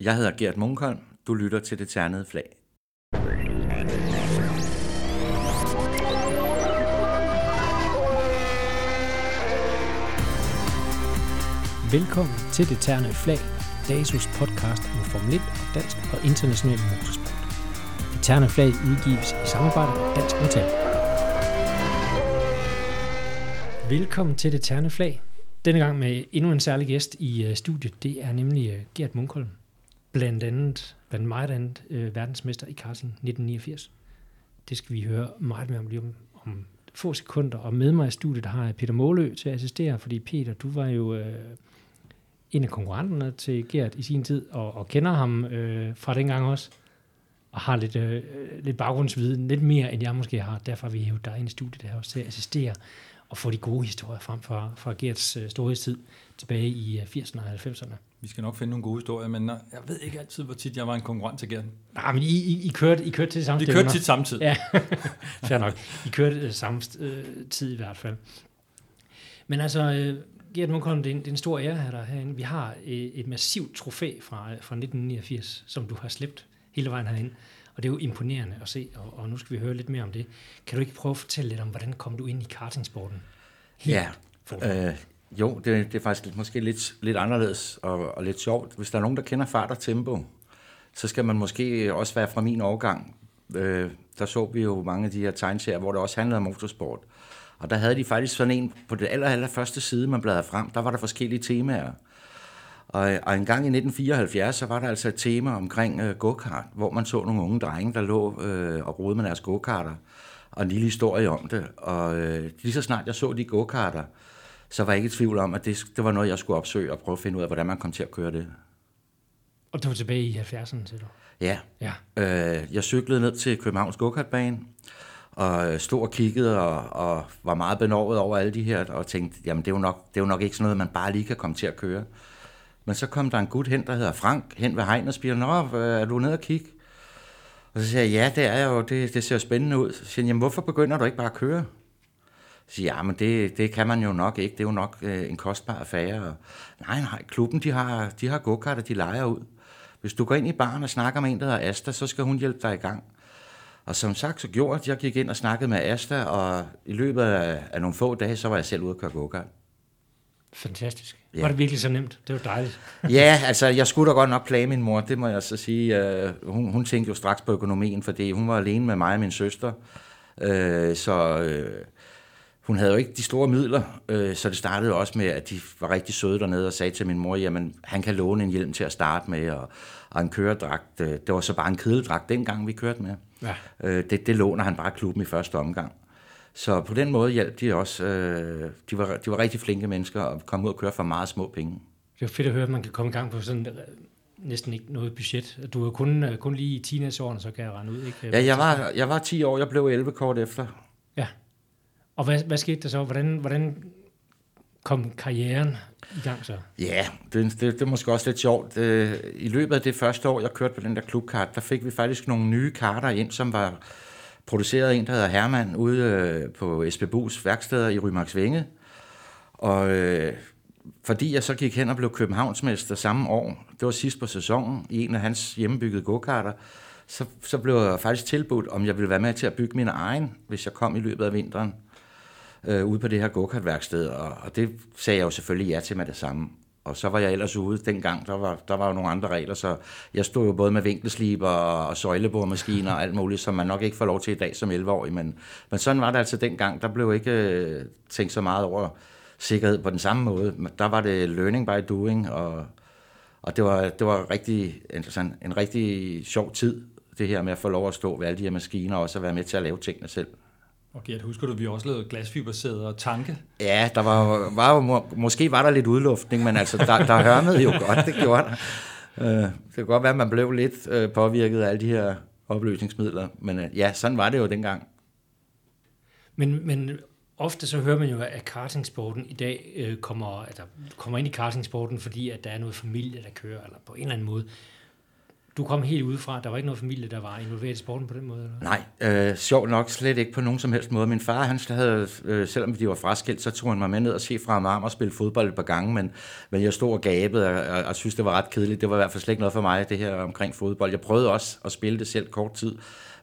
Jeg hedder Gert Munkholm. Du lytter til Det Ternede Flag. Velkommen til Det Ternede Flag, DASUS podcast om Formel 1 dansk og international motorsport. Det Ternede Flag udgives i samarbejde med Dansk Metal. Velkommen til Det Ternede Flag. Denne gang med endnu en særlig gæst i øh, studiet. Det er nemlig øh, Gert Munkholm. Blandt andet, blandt meget andet, øh, verdensmester i Carlsen 1989. Det skal vi høre meget mere om lige om, om få sekunder. Og med mig i studiet har jeg Peter Målø til at assistere, fordi Peter, du var jo øh, en af konkurrenterne til Gert i sin tid, og, og kender ham øh, fra dengang også, og har lidt, øh, lidt baggrundsviden, lidt mere end jeg måske har. Derfor har vi hævet dig ind i studiet her også til at assistere og få de gode historier frem fra, fra Gerts øh, storhedstid tilbage i øh, 80'erne og 90'erne. Vi skal nok finde nogle gode historier, men jeg ved ikke altid, hvor tit jeg var en konkurrent til Gert. Nej, men I, I, I, kørte, I kørte til samme Vi stævner. kørte tit samtidig. Ja, fair nok. I kørte øh, samme øh, tid i hvert fald. Men altså, øh, Gert Munkholm, det er, en, det er en stor ære at have dig herinde. Vi har øh, et massivt trofæ fra, fra 1989, som du har slæbt hele vejen herind. Og det er jo imponerende at se, og, og nu skal vi høre lidt mere om det. Kan du ikke prøve at fortælle lidt om, hvordan kom du ind i kartingsporten? Helt Ja, forfra. øh, jo, det, det er faktisk lidt- måske lidt, lidt anderledes og, og lidt sjovt. Hvis der er nogen, der kender fart og tempo, så skal man måske også være fra min årgang. Øh, der så vi jo mange af de her tegneserier, hvor det også handlede om motorsport. Og der havde de faktisk sådan en, på det aller, aller første side, man bladrede frem, der var der forskellige temaer. Og, og en gang i 1974, så var der altså et tema omkring øh, go-kart, hvor man så nogle unge drenge, der lå øh, og rode med deres go-karter, og en lille historie om det. Og øh, lige så snart jeg så de go-karter, så var jeg ikke i tvivl om, at det, det var noget, jeg skulle opsøge og prøve at finde ud af, hvordan man kom til at køre det. Og det var tilbage i 70'erne, siger du? Ja, Ja. Øh, jeg cyklede ned til Københavns go-kartbane, og øh, stod og kiggede og, og var meget benovet over alle de her, og tænkte, jamen det er, jo nok, det er jo nok ikke sådan noget, man bare lige kan komme til at køre. Men så kom der en gut hen, der hedder Frank, hen ved hegnet og spiller, Nå, øh, er du nede og kigge? Og så siger jeg, ja, det er jeg jo, det, det ser spændende ud. Så siger jeg, jamen hvorfor begynder du ikke bare at køre? Så siger jeg, ja, men det, det kan man jo nok ikke, det er jo nok øh, en kostbar affære. Og, nej, nej, klubben, de har, de har go-karter, de leger ud. Hvis du går ind i baren og snakker med en, der hedder Asta, så skal hun hjælpe dig i gang. Og som sagt, så gjorde jeg, jeg gik ind og snakkede med Asta, og i løbet af, af nogle få dage, så var jeg selv ude at køre go-kart. Fantastisk. Ja. Var det virkelig så nemt? Det var dejligt. Ja, altså, jeg skulle da godt nok plage min mor, det må jeg så sige. Uh, hun, hun tænkte jo straks på økonomien, fordi hun var alene med mig og min søster. Uh, så uh, hun havde jo ikke de store midler, uh, så det startede også med, at de var rigtig søde dernede og sagde til min mor, jamen, han kan låne en hjelm til at starte med, og, og en køredragt. Uh, det var så bare en kedeldragt dengang, vi kørte med. Ja. Øh, det, det låner han bare klubben i første omgang. Så på den måde hjalp de også. Øh, de, var, de var rigtig flinke mennesker og kom ud og køre for meget små penge. Det er fedt at høre, at man kan komme i gang på sådan øh, næsten ikke noget budget. Du er kun, øh, kun lige i teenageårene, så kan jeg regne ud, ikke? Ja, jeg var, jeg var 10 år, jeg blev 11 kort efter. Ja. Og hvad, hvad skete der så? Hvordan, hvordan kom karrieren i gang så? Ja, det, det, det er måske også lidt sjovt. Øh, I løbet af det første år, jeg kørte på den der klubkart, der fik vi faktisk nogle nye karter ind, som var produceret en, der hedder Hermann, ude øh, på SBBU's værksteder i Rymarksvænge. Og øh, fordi jeg så gik hen og blev Københavnsmester samme år, det var sidst på sæsonen, i en af hans hjemmebyggede go-karter, så, så blev jeg faktisk tilbudt, om jeg ville være med til at bygge min egen, hvis jeg kom i løbet af vinteren øh, ude på det her go-kart-værksted, og, og det sagde jeg jo selvfølgelig ja til med det samme. Og så var jeg ellers ude dengang, der var, der var jo nogle andre regler, så jeg stod jo både med vinkelsliber og, og søjleboremaskiner og alt muligt, som man nok ikke får lov til i dag som 11-årig, men, men sådan var det altså dengang. Der blev ikke øh, tænkt så meget over sikkerhed på den samme måde. Der var det learning by doing, og, og det var, det var rigtig, interessant, en rigtig sjov tid, det her med at få lov at stå ved alle de her maskiner, og også at være med til at lave tingene selv. Og Gert, husker du, vi også lavede glasfibersæder og tanke? Ja, der var, var må- måske var der lidt udluftning, men altså, der, der hørmede jo godt, det gjorde der. Øh, det kan godt være, at man blev lidt øh, påvirket af alle de her opløsningsmidler, men øh, ja, sådan var det jo dengang. Men, men ofte så hører man jo, at kartingsporten i dag øh, kommer, altså, kommer ind i kartingsporten, fordi at der er noget familie, der kører, eller på en eller anden måde du kom helt udefra. Der var ikke noget familie, der var involveret i sporten på den måde? Eller? Nej, øh, sjov nok slet ikke på nogen som helst måde. Min far, han havde, øh, selvom de var fraskilt, så tog han mig med ned og se fra ham og spille fodbold et par gange, men, men jeg stod og gabede og, og, og synes, det var ret kedeligt. Det var i hvert fald slet ikke noget for mig, det her omkring fodbold. Jeg prøvede også at spille det selv kort tid,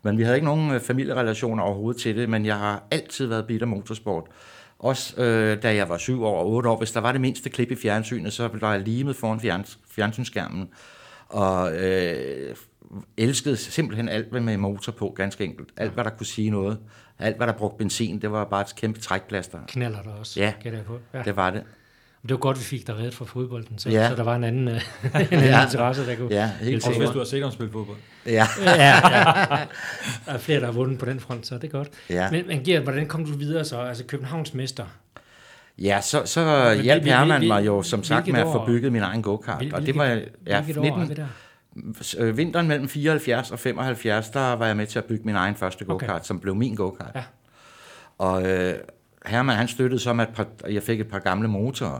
men vi havde ikke nogen øh, familierelationer overhovedet til det, men jeg har altid været bitter motorsport. Også øh, da jeg var syv år og otte år, hvis der var det mindste klip i fjernsynet, så blev jeg limet foran fjerns, fjernsynsskærmen. Og øh, elskede simpelthen alt med motor på, ganske enkelt. Alt, hvad der kunne sige noget. Alt, hvad der brugte benzin, det var bare et kæmpe trækplaster. Knaller der også, Ja. gætter jeg på. Ja. Det var det. Det var godt, vi fik dig reddet fra fodbolden, så, Ja. så der var en anden, øh, en anden Ja. interesse, der kunne... Ja, helt Også hvis du har set ham spille fodbold. Ja. ja, ja. Der er flere, der har vundet på den front, så det er godt. Ja. Men, men Gert, hvordan kom du videre så? Altså Københavns mester. Ja, så, så Men hjalp Herman mig jo som sagt med at få bygget min egen go-kart. Hvil- Og det var ja, hvilket år er 19, vi der? øh, vinteren mellem 74 og 75, der var jeg med til at bygge min egen første go-kart, Okay. okay. som blev min go-kart. Ja. Og øh, Herman han støttede så med, at par, jeg fik et par gamle motorer,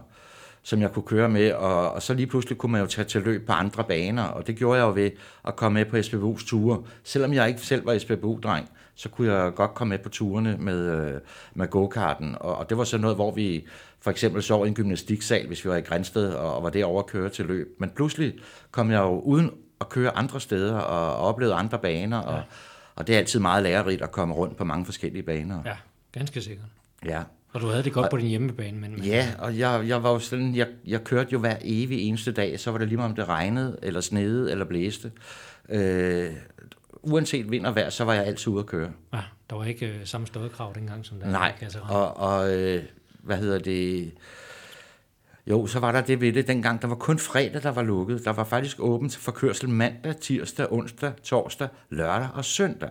som jeg kunne køre med, og, og så lige pludselig kunne man jo tage til løb på andre baner, og det gjorde jeg jo ved at komme med på SPBU's ture. Selvom jeg ikke selv var SPBU-dreng, så kunne jeg godt komme med på turene med, øh, med go-karten, og, og det var så noget, hvor vi for eksempel sov i en gymnastiksal, hvis vi var i Grænsted, og, og var derovre at køre til løb. Men pludselig kom jeg jo uden at køre andre steder, og, og oplevede andre baner, og, og det er altid meget lærerigt at komme rundt på mange forskellige baner. Ja, ganske sikkert. Ja. Og du havde det godt på din hjemmebane, men... men Ja, og jeg, jeg var jo sådan, jeg, jeg kørte jo hver evig eneste dag, så var det lige meget om det regnede, eller snede, eller blæste. Øh, uanset vind og vejr, så var jeg altid ude at køre. Ja, der var ikke øh, samme stødkrav dengang, som der er Nej, Kasserejen. og, og øh, hvad hedder det... Jo, så var der det ved det dengang. Der var kun fredag, der var lukket. Der var faktisk åbent for kørsel mandag, tirsdag, onsdag, torsdag, lørdag og søndag.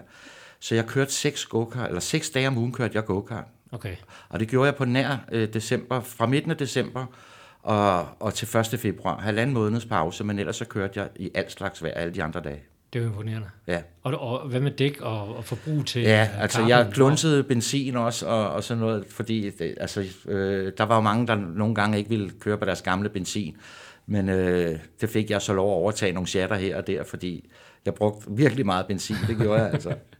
Så jeg kørte seks go-kart, eller seks dage om ugen kørte jeg go-kart. Okay, Og det gjorde jeg på nær øh, december, fra midten af december og, og til 1. februar. Halvanden måneds pause, men ellers så kørte jeg i alt slags vejr alle de andre dage. det var imponerende. Ja, Og, og hvad med dæk og, og forbrug til ja øh, altså karten? jeg klunsede benzin også og, og sådan noget, fordi det, altså, øh, der var jo mange, der nogle gange ikke ville køre på deres gamle benzin. Men øh, det fik jeg så lov at overtage nogle chatter her og der, fordi jeg brugte virkelig meget benzin, det gjorde jeg altså.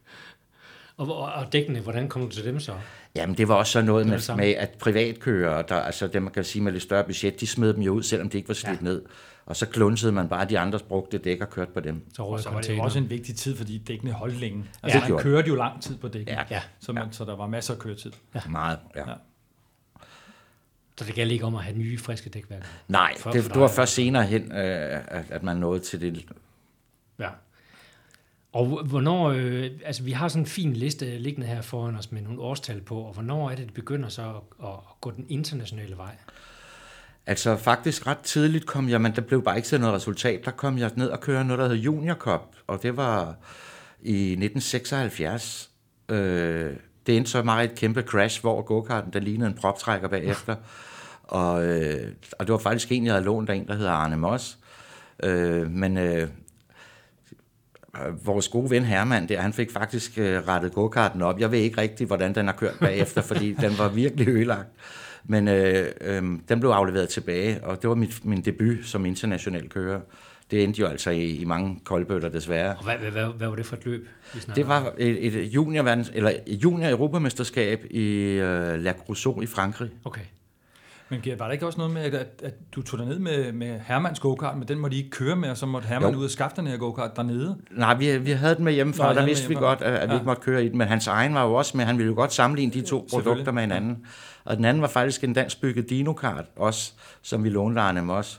Og, og, og dækkene, hvordan kom du til dem så? Jamen, det var også sådan noget Det med, det med, at privatkørere, der, altså dem, man kan sige med lidt større budget, de smed dem jo ud, selvom de ikke var slidt Ja. ja. ned. Og så klunsede man bare de andres brugte dæk og kørte på dem. Så Og så var det også en vigtig tid, fordi dækkene holdt længe. det Altså, man gjorde det. kørte jo lang tid på dækken, Ja. Ja, så, man, så der var masser af køretid. Ja. Meget, ja. Ja. ja. så det gælder ikke om at have nye, friske dækværker. Nej, For- det, for det var først senere hen, øh, at, at man nåede til det. Ja. Og hvornår, øh, altså vi har sådan en fin liste liggende her foran os med nogle årstal på, og hvornår er det, det begynder så at, at gå den internationale vej? Altså faktisk ret tidligt kom jeg, men der blev bare ikke til noget resultat. Der kom jeg ned og kørte noget, der hed Junior Cup, og det var i 1976. Øh, det endte så meget et kæmpe crash, hvor go-karten, der lignede en proptrækker bagefter. og, øh, og det var faktisk en, jeg havde lånt af en, der hedder Arne Moss. Øh, men øh, vores gode ven Herman der, han fik faktisk øh, rettet go-karten op. Jeg ved ikke rigtig, hvordan den har kørt bagefter, fordi den var virkelig ødelagt. Men øh, øh, den blev afleveret tilbage, og det var mit, min debut som international kører. Det endte jo altså i, i mange koldbøtter, desværre. Og hvad, hvad, hvad, hvad var det for et løb? Det var et, et junior, eller et junior europamesterskab i øh, La Creusot i Frankrig. Okay. Men var der ikke også noget med, at, at, at du tog ned med, med Hermans go-kart, men den måtte I ikke køre med, og så måtte Herman Jo. ud og skaffe den her go-kart dernede? Nej, vi, vi havde den med hjemmefra, Nå, og der vidste vi godt, at, at vi Ja. ikke måtte køre i den, men hans egen var jo også med. Han ville jo godt sammenligne de to produkter med hinanden. Og den anden var faktisk en dansk bygget Dino-kart, også, som vi lånte af Arne også.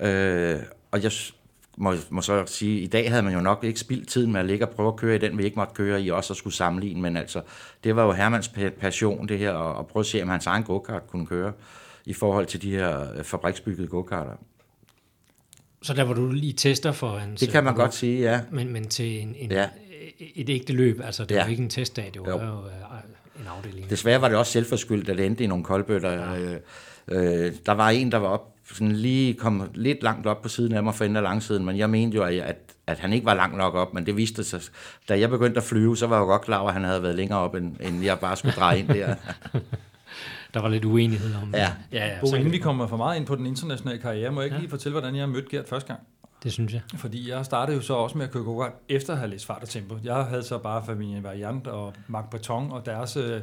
Øh, og jeg må, må så sige, i dag havde man jo nok ikke spildt tiden med at ligge og prøve at køre i den, vi ikke måtte køre i, også at skulle sammenligne, men altså, det var jo Hermans pa- passion, det her, at, at prøve at se, om hans egen go-kart kunne køre i forhold til de her øh, fabriksbyggede go-karter. Så der var du lige tester for hans... Det kan man øh, godt sige, ja. Men, men til en, en, Ja. ja. et ægte løb, altså det ja. Var ikke en testdag, det var Jo. jo, øh, en afdeling. Desværre var det også selvforskyldt, at det endte i nogle koldbøtter. Ja. Øh, øh, der var en, der var op, sådan lige kom lidt langt op på siden af mig for enden af langsiden, men jeg mente jo, at, at, at han ikke var langt nok op, men det viste sig. Da jeg begyndte at flyve, så var jeg jo godt klar over, at han havde været længere op, end, end jeg bare skulle dreje ind der. Der var lidt uenighed om Ja. ja, ja Bo, så, inden vi kommer for meget ind på den internationale karriere, må jeg ikke lige fortælle, hvordan jeg mødte Gert første gang? Det synes jeg. Fordi jeg startede jo så også med at køre go efter at have læst fart og tempo. Jeg havde så bare familien Variant og Marc Breton og deres øh,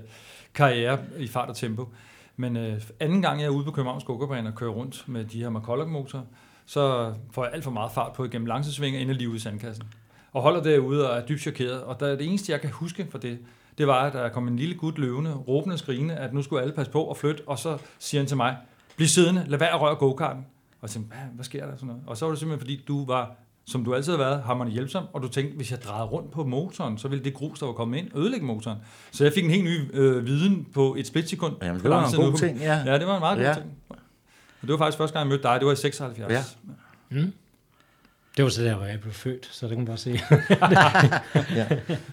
karriere i fart og tempo. Men øh, anden gang jeg er ude på Københavns go og kører rundt med de her McCulloch motorer, så får jeg alt for meget fart på igennem langsesvinger ind i livet i sandkassen. Og holder derude og er dybt chokeret. Og der, det eneste, jeg kan huske for det, det var, at der kom en lille gut løvende, råbende og skrigende, at nu skulle alle passe på og flytte, og så siger han til mig, bliv siddende, lad være at røre go-karten. Og jeg tænkte, hvad, hvad sker der? Sådan noget? Og så var det simpelthen, fordi du var, som du altid har været, hammerende hjælpsom, og du tænkte, hvis jeg drejede rundt på motoren, så ville det grus, der var kommet ind, ødelægge motoren. Så jeg fik en helt ny øh, viden på et splitsekund. Jamen, det var en god ting, ja. Ja, det var en meget god ja. ting. Og det var faktisk første gang, jeg mødte dig, det var i 76. Ja. Mm. Det var så der, hvor jeg blev født, så det kan man bare se. ja.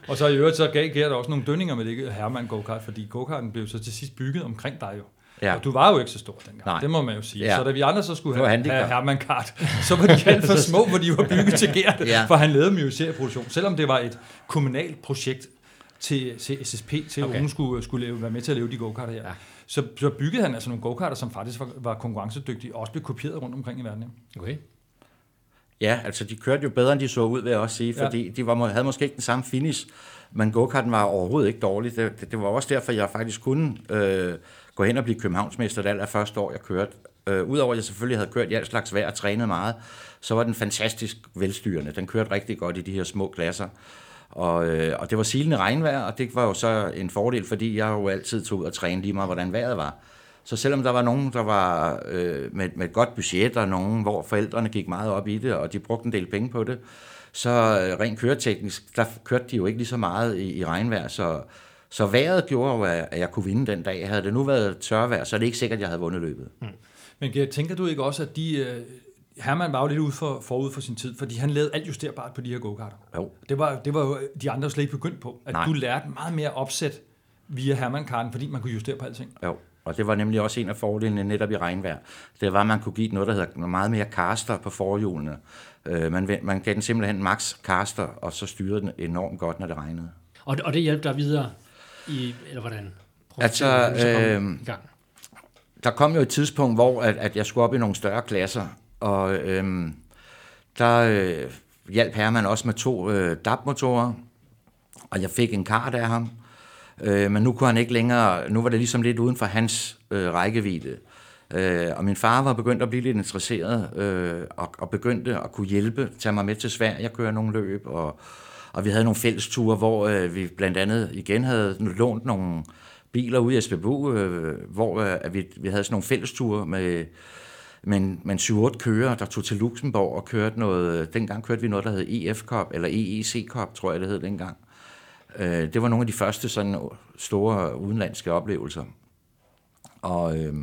Og så i øvrigt, så gav Gert også nogle dønninger med det Herman go-kart, fordi go-karten blev så til sidst bygget omkring dig jo. Ja. Og du var jo ikke så stor dengang, Nej. det må man jo sige. Ja. Så da vi andre så skulle have, have Herman Kart, så var de alt for små, hvor de var bygget til Gert, ja. for han lavede dem jo i serieproduktion. Selvom det var et kommunalt projekt til, til SSP, til okay. at hun skulle, skulle lave, være med til at lave de go-karter her. Ja. Så, så byggede han altså nogle go-karter, som faktisk var, var konkurrencedygtige, og også blev kopieret rundt omkring i verden. Okay. Ja, altså de kørte jo bedre, end de så ud, vil jeg også sige, fordi ja. de var, havde måske ikke den samme finish, men go-karten var overhovedet ikke dårlig. Det, det, det var også derfor, jeg faktisk kunne øh, gå hen og blive københavnsmester det aller første år, jeg kørte. Øh, Udover at jeg selvfølgelig havde kørt i alt slags vejr og trænet meget, så var den fantastisk velstyrende. Den kørte rigtig godt i de her små klasser. Og, øh, og det var silende regnvejr, og det var jo så en fordel, fordi jeg jo altid tog ud og træne lige meget, hvordan vejret var. Så selvom der var nogen, der var øh, med, med et godt budget, og nogen, hvor forældrene gik meget op i det, og de brugte en del penge på det, så øh, rent køreteknisk, der kørte de jo ikke lige så meget i, i regnvejr, så, så vejret gjorde jo, at jeg kunne vinde den dag. Havde det nu været tørvejr, så er det ikke sikkert, at jeg havde vundet løbet. Mm. Men tænker du ikke også, at de... Øh, Herman var jo lidt ude for, forud for sin tid, fordi han lavede alt justerbart på de her go-karter. Jo. Det var, det var jo de andre slet ikke begyndt på. At Nej. du lærte meget mere opsæt via Herman-karten, fordi man kunne justere på alting. Jo. Og det var nemlig også en af fordelene netop i regnvejr. Det var, at man kunne give noget, der hedder meget mere caster på forhjulene. Øh, man, man gav den simpelthen max caster, og så styrede den enormt godt, når det regnede. Og, og det hjalp dig videre i, eller hvordan? altså, øh, der kom jo et tidspunkt, hvor at, at jeg skulle op i nogle større klasser, og øh, der øh, hjalp Herman også med to øh, DAP-motorer, og jeg fik en kart af ham, Øh, men nu kunne han ikke længere, nu var det ligesom lidt uden for hans øh, rækkevidde. Øh, og min far var begyndt at blive lidt interesseret, øh, og, og begyndte at kunne hjælpe, tage mig med til Sverige og køre nogle løb, og, og vi havde nogle fælles ture, hvor øh, vi blandt andet igen havde lånt nogle biler ude i SBU, øh, hvor øh, vi, vi havde sådan nogle fællesture med, med en, med 7-8 kører, der tog til Luxembourg og kørte noget, dengang kørte vi noget, der hed EF Cup, eller EEC Cup, tror jeg det hed dengang. Øh, det var nogle af de første sådan store udenlandske oplevelser. Og, øh,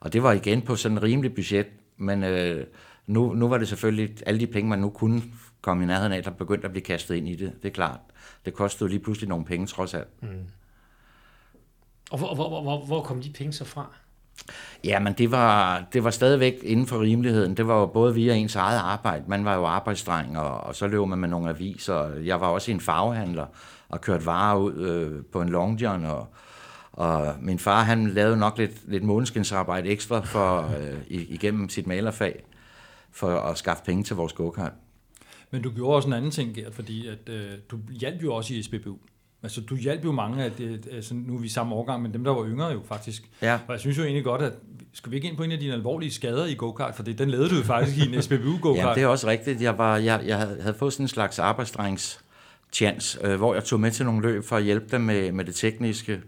og det var igen på sådan en rimelig budget, men øh, nu, nu var det selvfølgelig alle de penge, man nu kunne komme i nærheden af, der begyndte at blive kastet ind i det. Det er klart. Det kostede lige pludselig nogle penge, trods alt. Mm. Og hvor, hvor, hvor, hvor kom de penge så fra? Ja, men det var, det var stadigvæk inden for rimeligheden. Det var jo både via ens eget arbejde. Man var jo arbejdsdreng, og, og så løb man med nogle aviser. Jeg var også en farvehandler, og kørt varer ud øh, på en long john, og, og min far han lavede nok lidt, lidt måneskinsarbejde ekstra for, øh, igennem sit malerfag, for at skaffe penge til vores go-kart. Men du gjorde også en anden ting, Gert, fordi at, øh, du hjalp jo også i SBBU. Altså, du hjalp jo mange af det, altså, nu er vi samme årgang, men dem, der var yngre jo faktisk. Ja. Og jeg synes jo egentlig godt, at skal vi ikke ind på en af dine alvorlige skader i go-kart, for det, den lavede du jo faktisk i en SBBU go-kart. Ja, det er også rigtigt. Jeg, var, jeg, jeg havde fået sådan en slags arbejdsdrengs chance, øh, hvor jeg tog med til nogle løb for at hjælpe dem med, med det tekniske.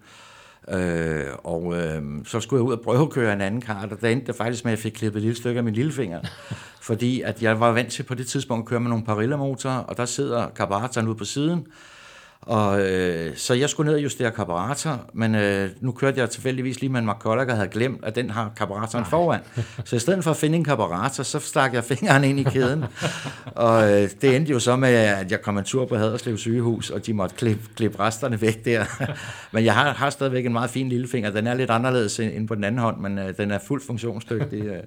Øh, og øh, så skulle jeg ud og prøve at køre en anden kart, og der endte det faktisk med, at jeg fik klippet et lille stykke af min lillefinger. fordi at jeg var vant til på det tidspunkt at køre med nogle Parilla-motorer, og der sidder karburatoren ude på siden, og, øh, så jeg skulle ned og justere karburator, men øh, nu kørte jeg tilfældigvis lige med en McCulloch og havde glemt, at den har karburatoren foran. Så i stedet for at finde en karburator, så stak jeg fingeren ind i kæden. og øh, det endte jo så med, at jeg kom en tur på Haderslev sygehus, og de måtte klippe, klippe resterne væk der. men jeg har, har stadigvæk en meget fin lillefinger. Den er lidt anderledes end på den anden hånd, men øh, den er fuldt funktionsdygtig. Øh.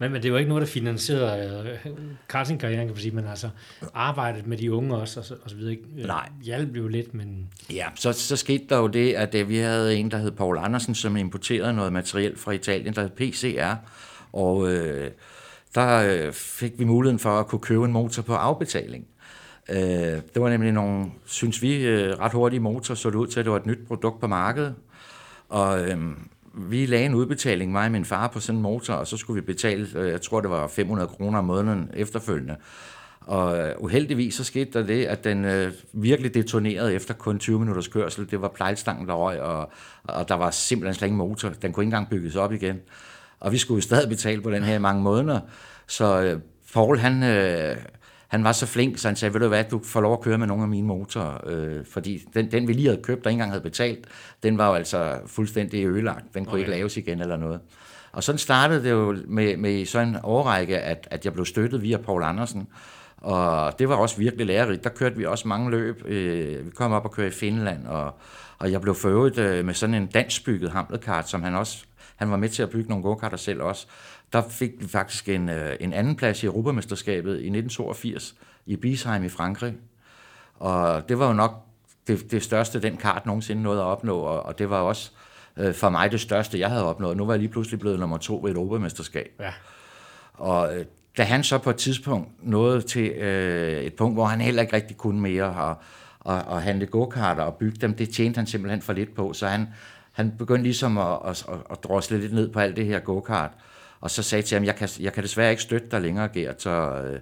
Men, men det var ikke noget, der finansierede øh, kartingkarrieren, kan man sige, men altså arbejdet med de unge også, og så, og så videre. Øh, Nej. Hjalp jo lidt, men... Ja, så, så skete der jo det, at øh, vi havde en, der hed Paul Andersen, som importerede noget materiel fra Italien, der hed PCR, og øh, der øh, fik vi muligheden for at kunne købe en motor på afbetaling. Øh, det var nemlig nogle, synes vi, øh, ret hurtige motor, så det ud til, at det var et nyt produkt på markedet. Og øh, vi lagde en udbetaling, mig og min far, på sådan en motor, og så skulle vi betale, øh, jeg tror det var 500 kroner om måneden efterfølgende. Og øh, uheldigvis så skete der det, at den øh, virkelig detonerede efter kun 20 minutters kørsel. Det var plejlstangen, der røg, og, og der var simpelthen slet ingen motor. Den kunne ikke engang bygges op igen. Og vi skulle jo stadig betale på den her i mange måneder. Så øh, Paul, han, øh, han var så flink, så han sagde, ved du hvad, du får lov at køre med nogle af mine motorer. Øh, fordi den, den, vi lige havde købt, der ikke engang havde betalt, den var jo altså fuldstændig ødelagt. Den kunne okay. ikke laves igen eller noget. Og sådan startede det jo med, med sådan en overrække, at, at jeg blev støttet via Paul Andersen. Og det var også virkelig lærerigt. Der kørte vi også mange løb. Øh, vi kom op og kørte i Finland, og, og jeg blev for øvrigt øh, med sådan en dansbygget hamletkart, som han også han var med til at bygge nogle go-karter selv også. Der fik vi faktisk en, øh, en anden plads i Europamesterskabet i 1982 i Biesheim i Frankrig. Og det var jo nok det, det største, den kart nogensinde nåede at opnå, og, og det var også øh, for mig det største, jeg havde opnået. Nu var jeg lige pludselig blevet nummer to ved et Europamesterskab. Ja. Og øh, da han så på et tidspunkt nåede til øh, et punkt, hvor han heller ikke rigtig kunne mere og, og, og handle go-karter og bygge dem, det tjente han simpelthen for lidt på, så han, han begyndte ligesom at, at, at, at drosle lidt ned på alt det her go-kart, og så sagde til ham, jeg kan, jeg kan desværre ikke støtte dig længere, Gert, så øh,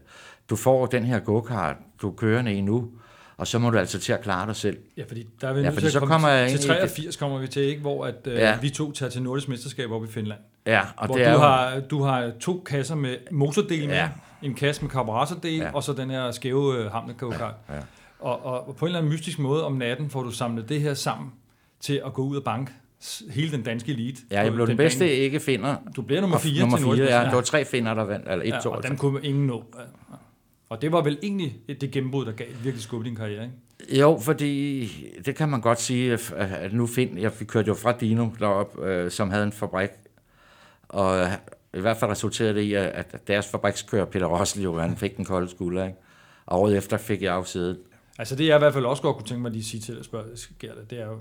du får den her go-kart, du er kørende i nu, og så må du altså til at klare dig selv. Ja, fordi der er vi ja, fordi til så kommer jeg til 83 kommer vi til, ikke, hvor at, øh, ja. vi to tager til Nordisk Mesterskab op i Finland. Ja, og hvor det du, er har, du har to kasser med motordel med, ja. en kasse med karburatordel, ja. og så den her skæve øh, hamlet Ja, ja. Og, og, og på en eller anden mystisk måde om natten får du samlet det her sammen til at gå ud og banke hele den danske elite. Ja, jeg blev den, den bedste bane. ikke finder. Du blev nummer 4 nummer 4, ja. Der var tre finder, der vandt, eller et, ja, to. og den kunne ingen nå. Og det var vel egentlig det gennembrud, der gav virkelig skub i din karriere, ikke? Jo, fordi det kan man godt sige, at nu find, jeg kørte jo fra Dino derop, øh, som havde en fabrik, og i hvert fald resulterede det i, at deres fabrikskører Peter Rossel jo, han fik den kolde skulder, ikke? Og året efter fik jeg afsædet. Altså det jeg i hvert fald også godt kunne tænke mig at lige sige til at spørge, det er jo,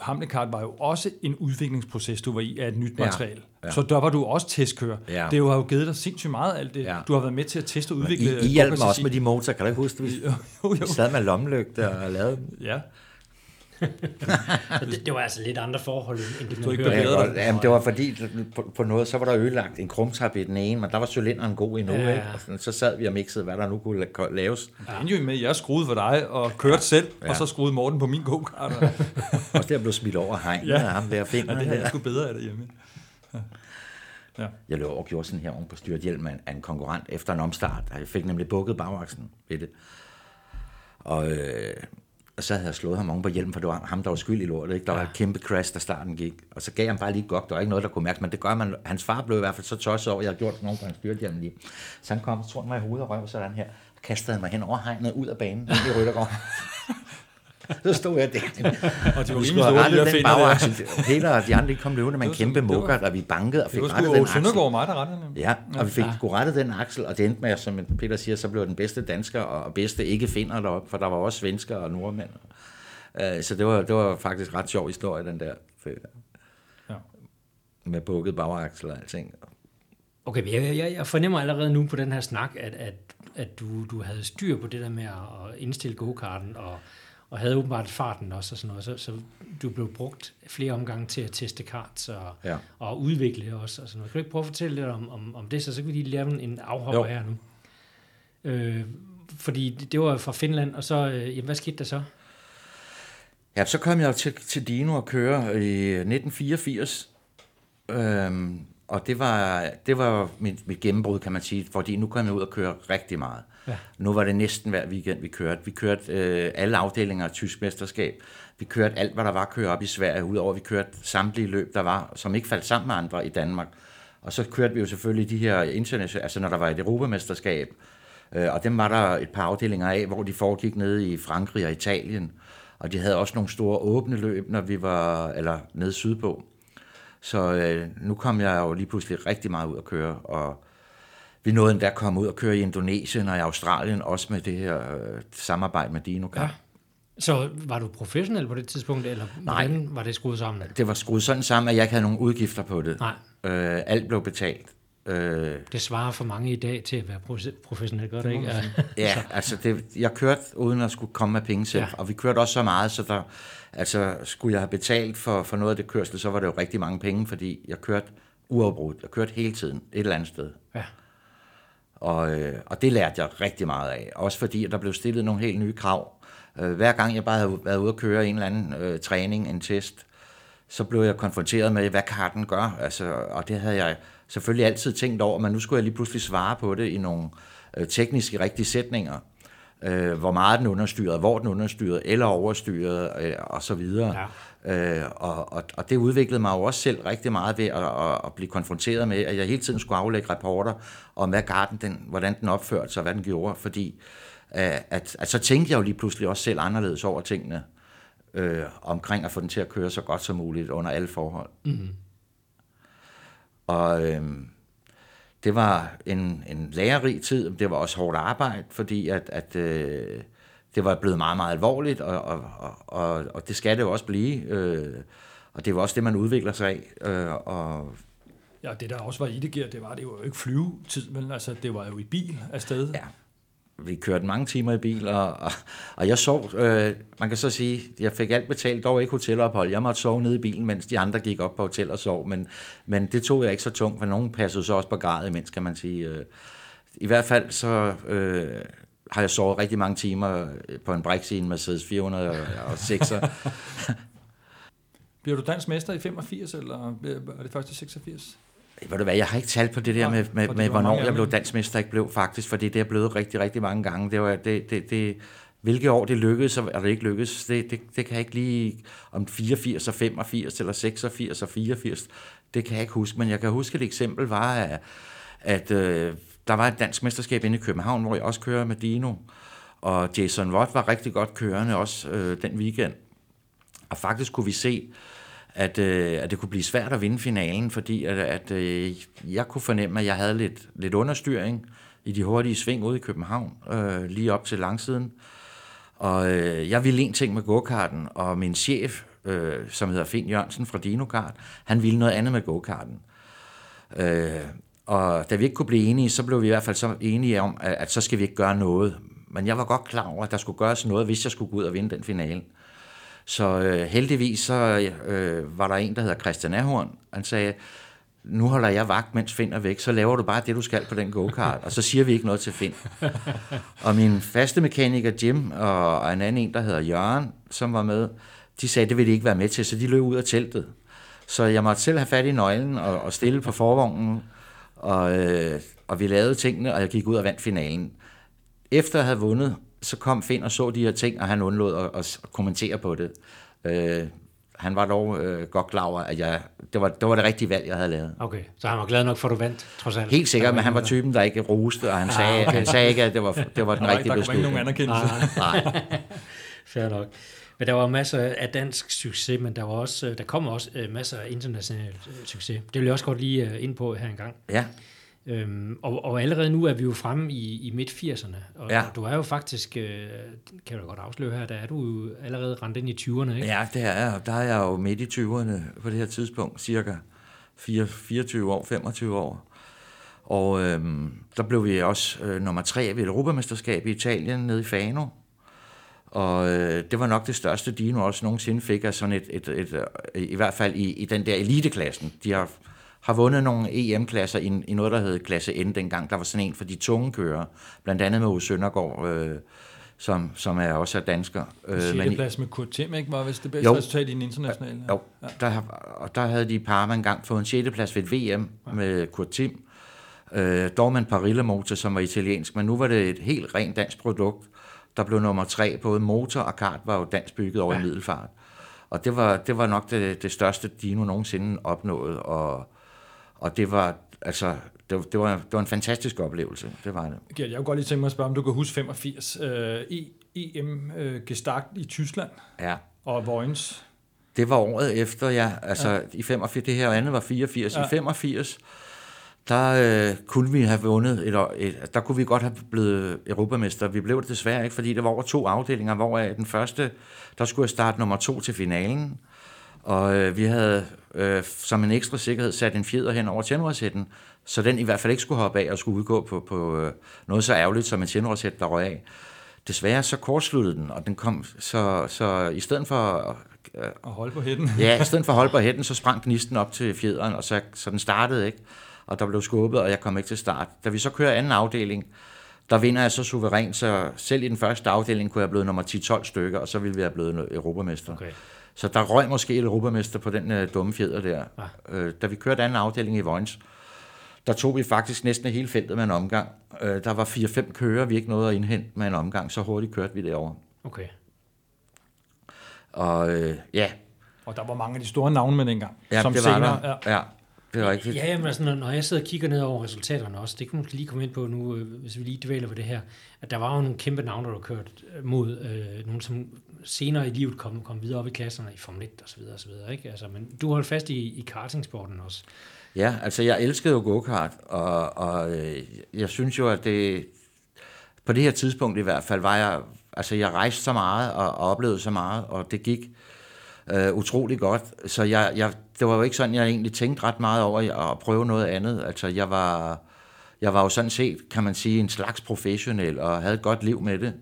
Hamlekart var jo også en udviklingsproces, du var i af et nyt materiale. Ja, ja. Så der var du også testkører. Ja. Det har jo givet dig sindssygt meget alt det. Ja. Du har været med til at teste og udvikle. I, I hjalp mig også med de motorer, kan du ikke huske det? Vi, jo, jo, jo. sad med lommelygte og lavede dem. Ja. det, det var altså lidt andre forhold, end det, du ikke ja, Jamen, det var fordi, på, på noget, så var der ødelagt en krumtap i den ene, men der var cylinderen god endnu, ja. ikke? Og sådan, så sad vi og mixede, hvad der nu kunne laves. Ja. Det jo med, at jeg skruede for dig og kørte ja. selv, ja. og så skruede Morten på min go-kart. og der blev smidt over hegnet ja. af ham der finder. Ja, det havde jeg sgu bedre af derhjemme. Ja. Ja. Jeg løb over og gjorde sådan her oven på styrthjelmen af en konkurrent efter en omstart. Jeg fik nemlig bukket bagaksen ved det. Og øh, og så havde jeg slået ham oven på hjelmen, for det var ham, der var skyld i lortet. Ikke? Der ja. var et kæmpe crash, da starten gik. Og så gav han bare lige godt. Der var ikke noget, der kunne mærke, men det gør man. Hans far blev i hvert fald så tosset over, at jeg havde gjort nogen på hans styrthjelm lige. Så han kom, tog mig i hovedet og røv sådan her. Og kastede mig hen over hegnet ud af banen, ind i Ryttergård. så stod jeg der. og de var rimelig store, de der finder Peter og de andre kom løbende med en kæmpe mukker, og vi bankede og fik rettet den aksel. Det var mig, der rettede den. Ja, og vi fik ja. rettet den aksel, og det endte med, som Peter siger, så blev den bedste dansker og bedste ikke finder deroppe, for der var også svensker og nordmænd. Øh, så det var, det var faktisk ret sjov historie, den der. Ja. Med bukket bagaksel og alting. Okay, jeg, jeg, jeg fornemmer allerede nu på den her snak, at, at, at du, du havde styr på det der med at indstille go-karten, og, og havde åbenbart farten også, og sådan noget. Så, så du blev brugt flere omgange til at teste karts og, ja. og udvikle også. Og sådan noget. Kan du ikke prøve at fortælle lidt om, om, om det, så, så kan vi lige lave en afhopper jo. her nu. Øh, fordi det var fra Finland, og så, øh, jamen, hvad skete der så? Ja, så kom jeg til, til Dino og køre i 1984. Øhm, og det var, det var mit, mit gennembrud, kan man sige, fordi nu kom jeg ud og køre rigtig meget. Ja. Nu var det næsten hver weekend, vi kørte. Vi kørte øh, alle afdelinger af tysk mesterskab. Vi kørte alt, hvad der var at køre op i Sverige, udover vi kørte samtlige løb, der var, som ikke faldt sammen med andre i Danmark. Og så kørte vi jo selvfølgelig de her internationale, altså når der var et Europamesterskab, øh, og dem var der et par afdelinger af, hvor de foregik nede i Frankrig og Italien. Og de havde også nogle store åbne løb, når vi var eller nede sydpå. Så øh, nu kom jeg jo lige pludselig rigtig meget ud at køre, og vi nåede endda at komme ud og køre i Indonesien og i Australien, også med det her øh, samarbejde med Dino Ja. Så var du professionel på det tidspunkt, eller Nej, var det skruet sammen? Det var skruet sådan sammen, at jeg ikke havde nogen udgifter på det. Nej. Øh, alt blev betalt. Øh, Det svarer for mange i dag til at være profe- professionel, gør det ikke? Ja. Altså det, jeg kørte uden at skulle komme med penge selv, ja. og vi kørte også så meget, så der, altså skulle jeg have betalt for, for noget af det kørsel, så var det jo rigtig mange penge, fordi jeg kørte uafbrudt. Jeg kørte hele tiden et eller andet sted. ja. Og, øh, og det lærte jeg rigtig meget af. Også fordi, at der blev stillet nogle helt nye krav. Øh, hver gang jeg bare havde været ude at køre en eller anden øh, træning, en test, så blev jeg konfronteret med, hvad karten gør. Altså, og det havde jeg selvfølgelig altid tænkt over, men nu skulle jeg lige pludselig svare på det i nogle øh, tekniske rigtige sætninger. Øh, hvor meget den understyrede, hvor den understyrede, eller overstyrede, øh, og så videre. Ja. Øh, og, og, og det udviklede mig jo også selv rigtig meget ved at, at, at blive konfronteret med, at jeg hele tiden skulle aflægge rapporter om, hvad garden, den, hvordan den opførte sig, hvad den gjorde, fordi øh, at, at så tænkte jeg jo lige pludselig også selv anderledes over tingene, øh, omkring at få den til at køre så godt som muligt under alle forhold. Mm-hmm. Og øh, det var en, en lærerig tid, det var også hårdt arbejde, fordi at, at øh, det var blevet meget, meget alvorligt, og, og, og, og det skal det jo også blive. Øh, og det var også det, man udvikler sig af. Øh, og Ja, det der også var i det, det var, det var jo ikke flyvetid, men altså, det var jo i bil afsted. Ja vi kørte mange timer i bil, og, og, og jeg sov, øh, man kan så sige, jeg fik alt betalt, dog ikke hotelophold. Jeg måtte sove nede i bilen, mens de andre gik op på hotel og sov, men, men det tog jeg ikke så tungt, for nogen passede så også på gradet imens, kan man sige. Øh, I hvert fald så øh, har jeg sovet rigtig mange timer øh, på en Brix i en Mercedes 406. Bliver du dansk mester i 85, eller er det først i 86? Ved du hvad, jeg har ikke talt på det der Nej, med, med, for med hvornår jeg blev dansmester, ikke blev faktisk, fordi det er blevet rigtig, rigtig mange gange. Det var, det, det, det, hvilke år det lykkedes, og det ikke lykkedes, det, det, det kan jeg ikke lige, om 84 og 85, eller 86 og 84, det kan jeg ikke huske, men jeg kan huske et eksempel var, at, at øh, der var et dansk mesterskab inde i København, hvor jeg også kører med Dino, og Jason Watt var rigtig godt kørende også øh, den weekend. Og faktisk kunne vi se, at, øh, at det kunne blive svært at vinde finalen, fordi at, at øh, jeg kunne fornemme, at jeg havde lidt, lidt understyring i de hurtige sving ude i København, øh, lige op til langsiden. Og øh, jeg ville en ting med go-karten, og min chef, øh, som hedder Finn Jørgensen fra Dinokart, han ville noget andet med go-karten. Øh, og da vi ikke kunne blive enige, så blev vi i hvert fald så enige om, at, at så skal vi ikke gøre noget. Men jeg var godt klar over, at der skulle gøres noget, hvis jeg skulle gå ud og vinde den finale. Så øh, heldigvis så øh, var der en, der hedder Christian Ahorn. Han sagde, nu holder jeg vagt, mens Finn er væk, så laver du bare det, du skal på den go-kart, og så siger vi ikke noget til Finn. og min faste mekaniker Jim og, en anden en, der hedder Jørgen, som var med, de sagde, det ville de ikke være med til, så de løb ud af teltet. Så jeg måtte selv have fat i nøglen og, og stille på forvognen, og, øh, og vi lavede tingene, og jeg gik ud og vandt finalen. Efter jeg havde vundet, så kom Finn og så de her ting, og han undlod at, at, kommentere på det. Øh, han var dog øh, godt klar over, at jeg, det, var, det var det rigtige valg, jeg havde lavet. Okay, så han var glad nok for, at du vandt, trods alt. Helt sikkert, men han var typen, der ikke roste, og han sagde, okay. han sagde ikke, at det var, det var den Nej, rigtige der kommer ikke nogen beslutning. anerkendelse. Nej, Fair nok. Men der var masser af dansk succes, men der, var også, der kommer også øh, masser af international øh, succes. Det vil jeg også godt lige øh, ind på her engang. ja, Øhm, og, og allerede nu er vi jo fremme i, i midt-80'erne, og, Ja. og du er jo faktisk, øh, kan du godt afsløre her, der er du jo allerede rendt ind i 20'erne, ikke? ja, det er jeg. Der er jeg jo midt i 20'erne på det her tidspunkt, cirka 4, 24 år, 25 år. Og øhm, der blev vi også øh, nummer tre ved et europamesterskab i Italien nede i Fano. Og øh, det var nok det største, Dino også nogensinde fik af sådan et, et, et, et i hvert fald i, i den der eliteklassen. De har, har vundet nogle EM-klasser i, i noget, der hed klasse N dengang. Der var sådan en for de tunge kører, blandt andet med Ove Søndergaard, øh, som, som er også er dansker. Øh, men 6. i- plads med Kurt Tim, ikke? Var vist det bedste Jo. resultat i den internationale. jo, der, har- og der havde de Parma engang fået en 6. plads ved et VM med Kurt Tim. Øh, dog med en Parilla-motor, som var italiensk, men nu var det et helt rent dansk produkt. Der blev nummer tre, både motor og kart var jo dansk bygget over ja. i middelfart. Og det var, det var nok det, det største, Dino nogensinde opnåede, og, og det var, altså, det, var- det, var, det var en fantastisk oplevelse, det var det. Gert, jeg kunne godt lige tænke mig at spørge, om du kan huske 85 øh, E- EM øh, i Tyskland Ja. og Vojens. Det var året efter, ja. Altså ja. i 85, det her andet var 84. Ja. I 85, der øh, kunne vi have vundet, et, et, der kunne vi godt have blevet europamester. Vi blev det desværre ikke, fordi der var over to afdelinger, hvor den første, der skulle jeg starte nummer to til finalen. Og øh, vi havde øh, som en ekstra sikkerhed sat en fjeder hen over tændrørsætten, så den i hvert fald ikke skulle hoppe af og skulle udgå på, på øh, noget så ærgerligt som en tjenroset, der røg af. Desværre så kortsluttede den, og den kom, så, så i stedet for Øh, og holde på hætten. ja, i stedet for at holde på hætten, så sprang gnisten op til fjederen, og så, så den startede ikke. Og der blev skubbet, og jeg kom ikke til start. Da vi så kører anden afdeling, der vinder jeg så suverænt, så selv i den første afdeling kunne jeg blive nummer 10-12 stykker, og så ville vi have blevet europamester. Okay. Så der røg måske et europamester på den uh, dumme fjeder der. Ah. Uh, da vi kørte anden afdeling i Vojens, der tog vi faktisk næsten hele feltet med en omgang. Uh, der var 4-5 kører, vi ikke nåede at indhente med en omgang, så hurtigt kørte vi derover. Okay. Og øh, ja. Og der var mange af de store navne med dengang. Ja, som det var senere, der. Ja. ja. Det er rigtigt. Ja, men altså, når jeg sidder og kigger ned over resultaterne også, det kan man lige komme ind på nu, øh, hvis vi lige dvæler på det her, at der var jo nogle kæmpe navne, der var kørt øh, mod øh, nogle, som senere i livet kom, kom videre op i klasserne i Formel 1 og så videre, og så videre ikke? Altså, men du holdt fast i, i kartingsporten også. Ja, altså jeg elskede jo go-kart, og, og øh, jeg synes jo, at det, på det her tidspunkt i hvert fald, var jeg, altså jeg rejste så meget og, og oplevede så meget, og det gik øh, utrolig godt. Så jeg, jeg, det var jo ikke sådan, jeg egentlig tænkte ret meget over at prøve noget andet. Altså jeg var, jeg var jo sådan set, kan man sige, en slags professionel og havde et godt liv med det. Jeg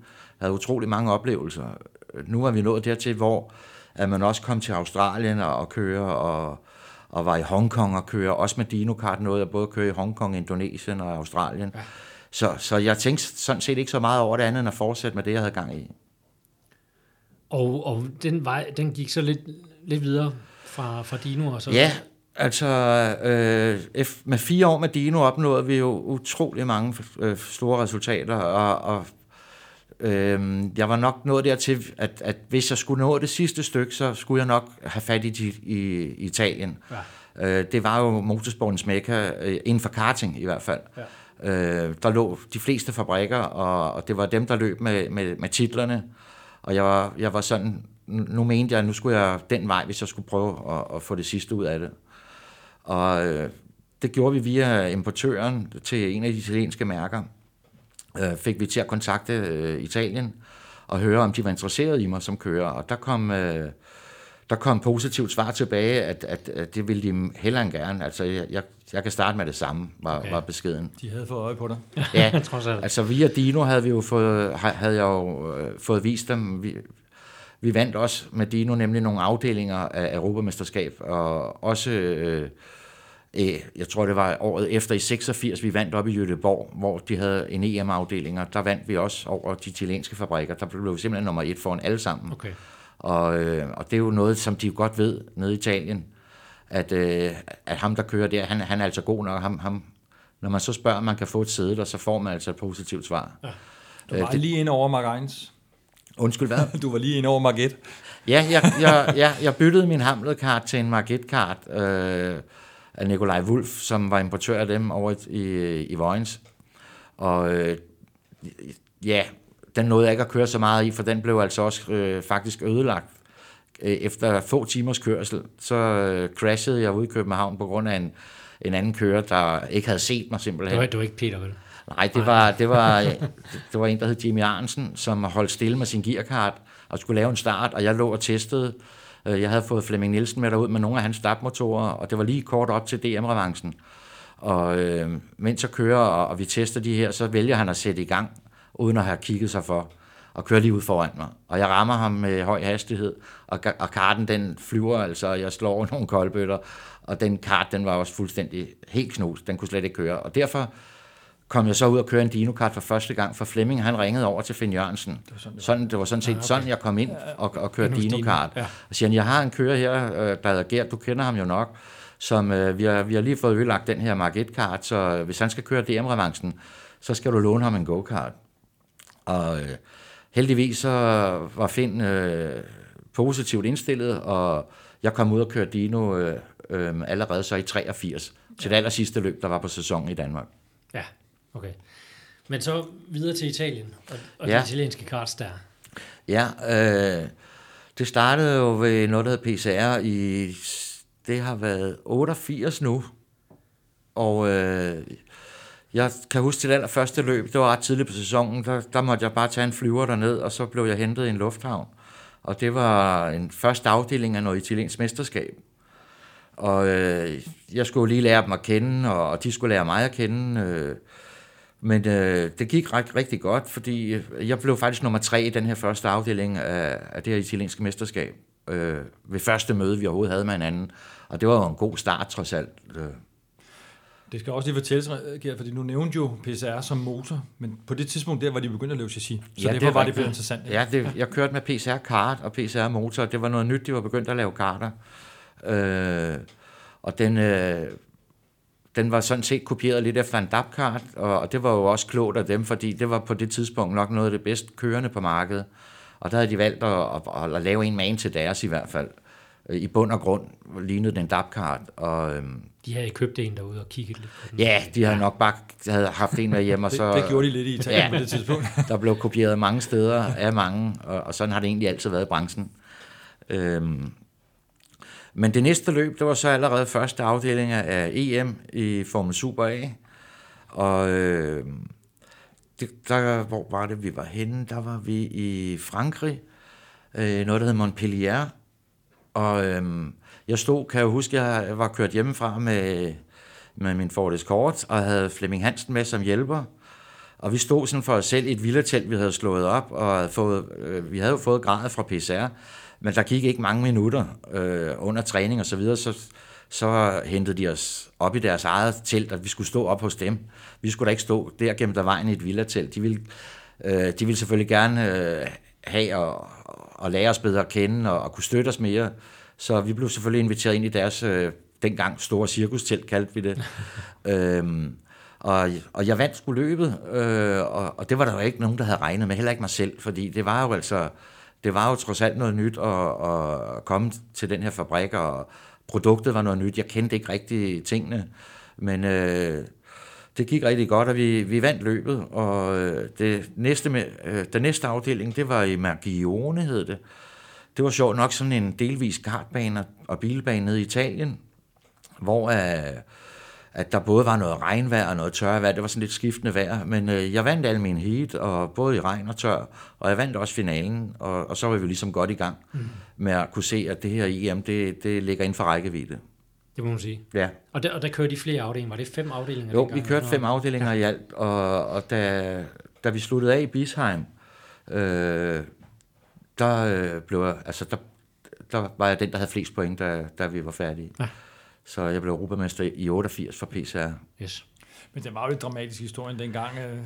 havde utrolig mange oplevelser. Nu er vi nået dertil, hvor at man også kom til Australien og, og køre og, og var i Hongkong og køre, også med Dino-kart noget, jeg både køre i Hongkong, Indonesien og Australien. Ja. Så, så jeg tænkte sådan set ikke så meget over det andet, end at fortsætte med det, jeg havde gang i. Og, og den, vej, den gik så lidt, lidt videre fra, fra Dino? Og så... Ja, altså øh, med fire år med Dino opnåede vi jo utrolig mange øh, store resultater, og, og øh, jeg var nok nået dertil, at, at hvis jeg skulle nå det sidste stykke, så skulle jeg nok have fat i, i, i Italien. Ja. Øh, det var jo motorsportens mekka, øh, inden for karting i hvert fald. Ja. Øh, der lå de fleste fabrikker, og, og det var dem, der løb med, med, med titlerne. Og jeg var, jeg var sådan, nu mente jeg, at nu skulle jeg den vej, hvis jeg skulle prøve at, at få det sidste ud af det. Og øh, det gjorde vi via importøren til en af de italienske mærker. Øh, fik vi til at kontakte øh, Italien og høre, om de var interesseret i mig som kører. Og der kom... Øh, der kom positivt svar tilbage, at, at, at det ville de hellere end gerne. Altså, jeg, jeg, jeg kan starte med det samme, var, okay. var beskeden. De havde fået øje på dig. ja, altså via Dino havde vi jo fået, havde jeg jo øh, fået vist dem. Vi, vi vandt også med Dino nemlig nogle afdelinger af Europamesterskab, og også, øh, øh, jeg tror det var året efter i 86, vi vandt op i Jødeborg, hvor de havde en EM-afdeling, og der vandt vi også over de chilenske fabrikker. Der blev vi simpelthen nummer et foran alle sammen. Okay. Og, øh, og det er jo noget, som de godt ved nede i Italien, at, øh, at ham, der kører der, han, han er altså god nok. Ham, ham, når man så spørger, om man kan få et sæde der, så får man altså et positivt svar. Ja. Du var øh, det, lige ind over Mark 1. Undskyld, hvad? du var lige ind over Mark 1. ja, jeg, jeg, jeg, jeg byttede min Hamlet-kart til en Mark 1-kart øh, af Nikolaj Wulf, som var importør af dem over i, i, i Vojens. Og øh, ja, den nåede jeg ikke at køre så meget i, for den blev altså også øh, faktisk ødelagt. Øh, efter få timers kørsel, så øh, crashede jeg ude i København på grund af en, en anden kører, der ikke havde set mig simpelthen. Det var, det var ikke Peter, vel? Nej, det var, det, var, det var en, der hed Jimmy Arnsen, som holdt stille med sin gearkart og skulle lave en start, og jeg lå og testede. Øh, jeg havde fået Flemming Nielsen med derud med nogle af hans startmotorer, og det var lige kort op til DM-revancen. Og øh, mens jeg kører, og, og vi tester de her, så vælger han at sætte i gang uden at have kigget sig for, og kører lige ud foran mig. Og jeg rammer ham med høj hastighed, og, og karten den flyver altså, og jeg slår nogle koldbøtter, og den kart, den var også fuldstændig helt knust, den kunne slet ikke køre. Og derfor kom jeg så ud og køre en Dino-kart for første gang, for Flemming han ringede over til Finn Jørgensen. Det var sådan, det var, sådan, det var sådan set ja, okay. sådan, jeg kom ind og, og kørte Dino-kart. Ja. Og siger jeg har en kører her, øh, der hedder Gert, du kender ham jo nok, som øh, vi, har, vi har lige fået ødelagt den her Mark 1-kart, så hvis han skal køre DM-revancen, så skal du låne ham en go-kart. Og øh, heldigvis så var Finn øh, positivt indstillet, og jeg kom ud og kørte Dino øh, øh, allerede så i 83, til det aller sidste løb, der var på sæsonen i Danmark. Ja, okay. Men så videre til Italien, og, og ja. de italienske karts der. Ja, øh, det startede jo ved noget, der hedder PCR i, det har været 88 nu, og øh, jeg kan huske til det allerførste løb, det var ret tidligt på sæsonen, der, der måtte jeg bare tage en flyver derned, og så blev jeg hentet i en lufthavn. Og det var en første afdeling af noget italiensk mesterskab. Og øh, jeg skulle lige lære dem at kende, og, og de skulle lære mig at kende. Øh, men øh, det gik ret, rigtig godt, fordi jeg blev faktisk nummer tre i den her første afdeling af, af det her italienske mesterskab. Øh, ved første møde, vi overhovedet havde med hinanden. Og det var jo en god start, trods alt. Øh. Det skal også lige fortælles, Gert, fordi nu nævnte jo PCR som motor, men på det tidspunkt der var de begyndt at lave chassis, så ja, derfor det var det blevet interessant. Ja, det, jeg kørte med PCR kart og PCR motor, det var noget nyt, de var begyndt at lave karter. Øh, og den, øh, den var sådan set kopieret lidt efter en DAP-kart, og, og det var jo også klogt af dem, fordi det var på det tidspunkt nok noget af det bedst kørende på markedet. Og der havde de valgt at, at, at lave en man til deres i hvert fald. Øh, I bund og grund lignede den DAP-kart. Og, øhm, de havde købt en derude og kigget lidt på den. Ja, de havde ja. nok bare havde haft en med hjem. Og så, det, det gjorde de lidt i Italien ja, på det tidspunkt. der blev kopieret mange steder af mange, og, og sådan har det egentlig altid været i branchen. Øhm, men det næste løb, det var så allerede første afdeling af EM i Formel Super A. Og øh, det, der, hvor var det, vi var henne? Der var vi i Frankrig, øh, noget der hed Montpellier. Og øhm, jeg stod, kan jeg huske, jeg var kørt hjemmefra med, med min Ford Escort, og havde Flemming Hansen med som hjælper. Og vi stod sådan for os selv i et villatelt, vi havde slået op, og havde fået, øh, vi havde jo fået gradet fra PCR. Men der gik ikke mange minutter øh, under træning og så videre, så, så hentede de os op i deres eget telt, at vi skulle stå op hos dem. Vi skulle da ikke stå der gennem der vejen i et villatelt. De ville, øh, de ville selvfølgelig gerne øh, have og, og lære os bedre at kende og, og kunne støtte os mere. Så vi blev selvfølgelig inviteret ind i deres øh, dengang store cirkustelt, kaldte vi det. øhm, og, og jeg vandt sgu løbet, øh, og, og det var der jo ikke nogen, der havde regnet med, heller ikke mig selv, fordi det var jo altså det var jo trods alt noget nyt at, at komme til den her fabrik, og produktet var noget nyt. Jeg kendte ikke rigtig tingene, men øh, det gik rigtig godt, og vi, vi vandt løbet. Og øh, det næste med, øh, den næste afdeling, det var i Margione, hed det. Det var sjovt nok sådan en delvis kartbane og bilbane nede i Italien, hvor øh, at der både var noget regnvejr og noget tørvejr. Det var sådan lidt skiftende vejr, men øh, jeg vandt alle mine heat, og både i regn og tør, og jeg vandt også finalen, og, og så var vi ligesom godt i gang mm. med at kunne se, at det her EM, det, det ligger inden for rækkevidde. Det må man sige. Ja. Og der, og der kørte de flere afdelinger. Var det fem afdelinger? Jo, vi kørte fem afdelinger ja. i alt, og, og da, da vi sluttede af i Bisheim, øh, der øh, blev jeg, altså der, der var jeg den, der havde flest point, da, da vi var færdige. Ja. Så jeg blev europamester i 88 for PCR. Yes. Men det var jo en dramatisk historie dengang. Øh,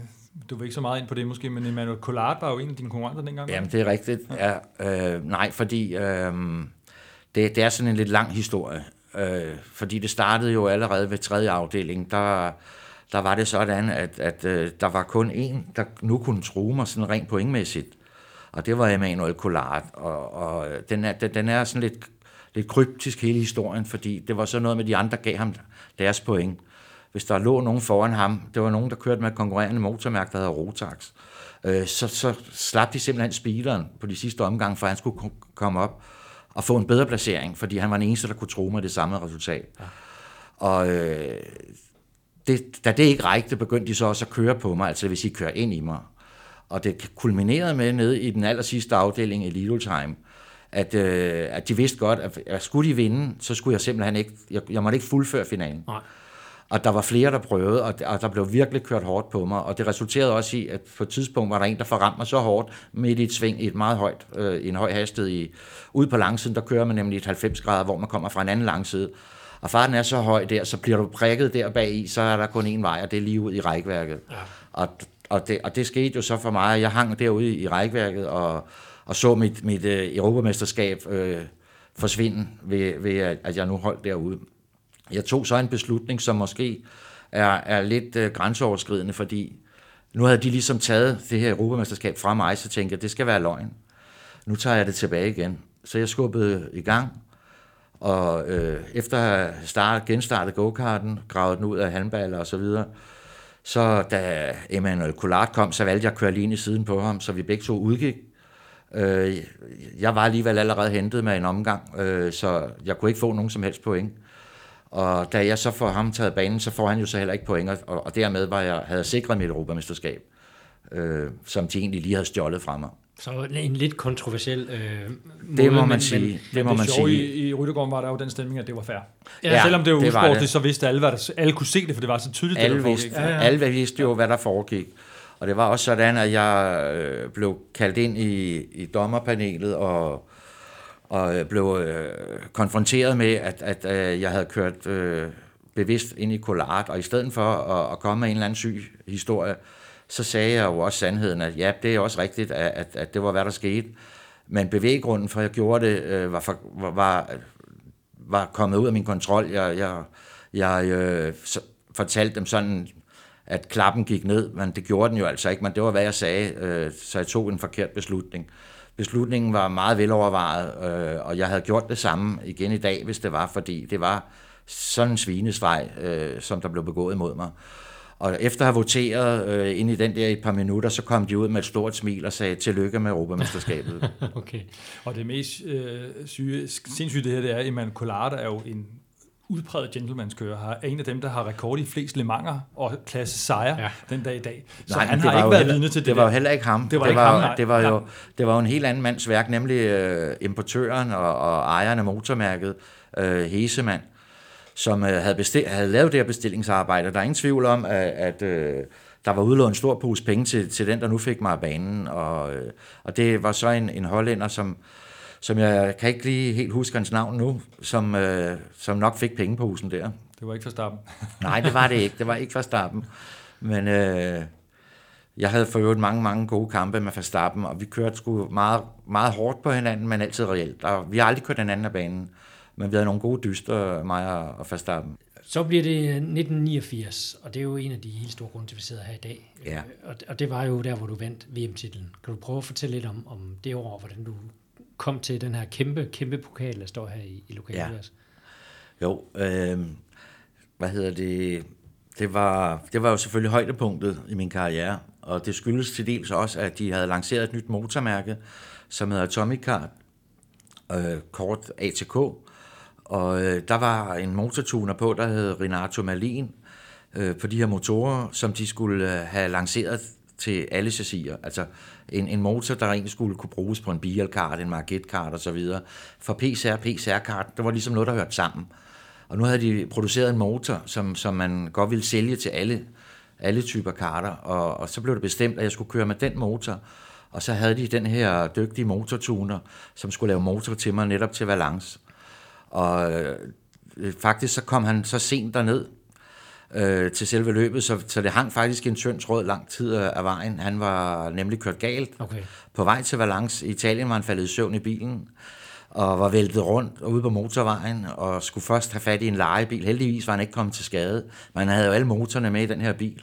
du var ikke så meget ind på det måske, men Emmanuel Collard var jo en af dine konkurrenter dengang. Jamen, det er rigtigt. Ja. Ja, øh, nej, fordi øh, det, det er sådan en lidt lang historie. Øh, fordi det startede jo allerede ved tredje afdeling. Der, der var det sådan, at, at øh, der var kun en, der nu kunne true mig sådan rent pointmæssigt. Og det var Emanuel Collard. Og, og øh, den, er, den er sådan lidt lidt kryptisk hele historien, fordi det var så noget med, de andre gav ham deres point. Hvis der lå nogen foran ham, det var nogen, der kørte med et konkurrerende motormærke, der hedder Rotax, øh, så, så slap de simpelthen speederen på de sidste omgang, for han skulle komme op og få en bedre placering, fordi han var den eneste, der kunne tro med det samme resultat. Ja. Og øh, det, da det ikke rækte, begyndte de så også at køre på mig, altså hvis I kører ind i mig. Og det kulminerede med nede i den aller sidste afdeling i Lidl Time, at, øh, at de vidste godt, at, at skulle de vinde, så skulle jeg simpelthen ikke, jeg, jeg måtte ikke fuldføre finalen. Nej. Og der var flere, der prøvede, og, og der blev virkelig kørt hårdt på mig, og det resulterede også i, at på et tidspunkt var der en, der forramte mig så hårdt midt i et sving i et meget højt, øh, en høj hastighed. I, ude på langsiden, der kører man nemlig et 90 grader, hvor man kommer fra en anden langside. Og farten er så høj der, så bliver du prikket der bag i, så er der kun én vej, og det er lige ud i rækværket. Ja. Og, og, det, og det skete jo så for mig, jeg hang derude i rækværket, og og så mit, mit uh, europamesterskab uh, forsvinde ved, ved, at jeg nu holdt derude. Jeg tog så en beslutning, som måske er, er lidt øh, grænseoverskridende, fordi nu havde de ligesom taget det her europamesterskab fra mig, så tænkte jeg, det skal være løgn. Nu tager jeg det tilbage igen. Så jeg skubbede i gang, og øh, efter at have start, genstartet go-karten, gravet den ud af handballer og så videre, så da Emmanuel Collard kom, så valgte jeg at køre lige i siden på ham, så vi begge to udgik. Øh, jeg var alligevel allerede hentet med en omgang, øh, så jeg kunne ikke få nogen som helst point. Og da jeg så får ham taget banen, så får han jo så heller ikke point, og, og dermed var jeg, havde jeg sikret mit europamesterskab, øh, som de egentlig lige havde stjålet fra mig. Så en lidt kontroversiel øh, Det må man sige. Det må det man sige. i, i Ryttergården var der jo den stemning, at det var fair. Ja, Ja, Selvom det var usportligt, så vidste alle, hvad der, alle kunne se det, for det var så tydeligt, Alle det der vidste. Ja, ja. alle vidste jo, hvad der foregik. Og det var også sådan, at jeg øh, blev kaldt ind i, i dommerpanelet og, og øh, blev øh, konfronteret med, at, at øh, jeg havde kørt øh, bevidst ind i Collard, og i stedet for at, at komme med en eller anden syg historie, så sagde jeg jo også sandheden, at ja, det er også rigtigt, at, at, at det var, hvad der skete. Men bevæggrunden for, at jeg gjorde det, øh, var, for, var, var, kommet ud af min kontrol. Jeg, jeg, jeg øh, fortalte dem sådan, at klappen gik ned, men det gjorde den jo altså ikke, men det var, hvad jeg sagde, øh, så jeg tog en forkert beslutning. Beslutningen var meget velovervejet, øh, og jeg havde gjort det samme igen i dag, hvis det var, fordi det var sådan en svinesvej, øh, som der blev begået imod mig. Og efter at have voteret øh, ind i den der i et par minutter, så kom de ud med et stort smil og sagde, tillykke med Europamesterskabet. Okay. Og det mest øh, syge, sindssyge det her, det er, at Iman Collard er jo en udpræget gentlemanskører, har- er en af dem, der har rekord i flest Le Manger og klasse sejre Ja. den dag i dag. Så Nej, han har ikke været heller- vidne til det, Det var jo heller ikke ham. Det var det ikke var, ham, nej. det var jo det var jo en helt anden mands værk, nemlig øh, importøren og, og ejeren af motormærket, øh, Hesemann, som øh, havde, bestil, havde lavet det her bestillingsarbejde. Der er ingen tvivl om, at, at øh, der var udlånt en stor pose penge til, til den, der nu fik mig af banen. Og, øh, og det var så en, en hollænder, som, som jeg kan ikke lige helt huske hans navn nu, som, øh, som nok fik pengeposen der. Det var ikke for starten. Nej, det var det ikke. Det var ikke Verstappen. Men øh, jeg havde for øvrigt mange, mange gode kampe med Verstappen, og vi kørte sgu meget, meget hårdt på hinanden, men altid reelt. Og vi har aldrig kørt hinanden af banen, men vi havde nogle gode dyster, mig og Verstappen. Så bliver det 1989, og det er jo en af de helt store grunde til, at vi sidder her i dag. Ja. Og, og det var jo der, hvor du vandt VM-titlen. Kan du prøve at fortælle lidt om, om det år, hvordan du kom til den her kæmpe, kæmpe pokal, der står her i, i lokalet? Ja. også? Jo, øh, hvad hedder det? Det var, det var jo selvfølgelig højdepunktet i min karriere, og det skyldes til dels også, at de havde lanceret et nyt motormærke, som hedder Atomic Car, øh, kort ATK, og øh, der var en motortuner på, der hed Renato Malin, øh, på de her motorer, som de skulle øh, have lanceret til alle chassiser. Altså en, en motor, der egentlig skulle kunne bruges på en bielkart, en marketkart og så videre. For PCR, PCR-kart, det var ligesom noget, der hørte sammen. Og nu havde de produceret en motor, som, som man godt ville sælge til alle, alle typer karter, og, og så blev det bestemt, at jeg skulle køre med den motor, og så havde de den her dygtige motortuner, som skulle lave motor til mig netop til Valence. Og øh, faktisk så kom han så sent derned øh, til selve løbet, så, så det hang faktisk en tynd tråd lang tid af vejen. Han var nemlig kørt galt. Okay. På vej til Valence i Italien var han faldet i søvn i bilen, og var væltet rundt ude på motorvejen, og skulle først have fat i en lejebil. Heldigvis var han ikke kommet til skade, men han havde jo alle motorerne med i den her bil.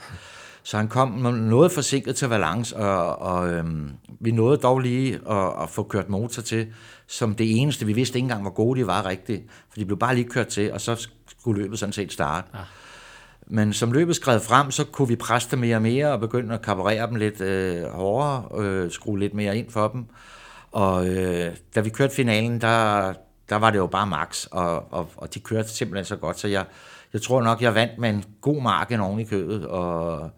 Så han kom noget forsinket til Valence, og, og øhm, vi nåede dog lige at, at få kørt motor til, som det eneste, vi vidste ikke engang, hvor gode de var rigtigt, for de blev bare lige kørt til, og så skulle løbet sådan set starte. Ah. Men som løbet skred frem, så kunne vi presse dem mere og mere, og begynde at kaparere dem lidt øh, hårdere, øh, skrue lidt mere ind for dem. Og øh, da vi kørte finalen, der, der var det jo bare max, og, og, og de kørte simpelthen så godt, så jeg, jeg tror nok, jeg vandt med en god marken oven i kødet, og,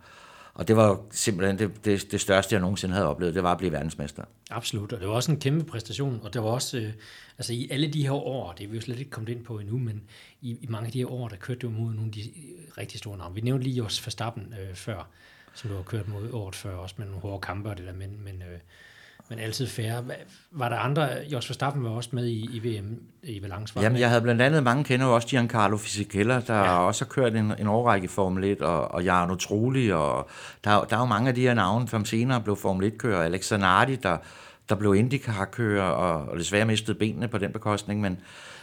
og det var simpelthen det, det, det største, jeg nogensinde havde oplevet, det var at blive verdensmester. Absolut, og det var også en kæmpe præstation, og der var også, øh, altså i alle de her år, det er vi jo slet ikke kommet ind på endnu, men i, i mange af de her år, der kørte du mod nogle af de øh, rigtig store navne. Vi nævnte lige også Verstappen øh, før, som du har kørt mod året før, også med nogle hårde kampe og det der, men, men, øh, men altid færre. Var der andre, Jos Verstappen var også med i, i VM i Valence? Jamen, jeg havde blandt andet, mange kender jo også Giancarlo Fisichella, der ja. også har kørt en, en årrække i Formel 1, og, og Jarno Trulli, og der, er der er jo mange af de her navne, som senere blev Formel 1-kører. Alex Zanardi, der, der blev IndyCar-kører, og, og desværre mistede benene på den bekostning, men,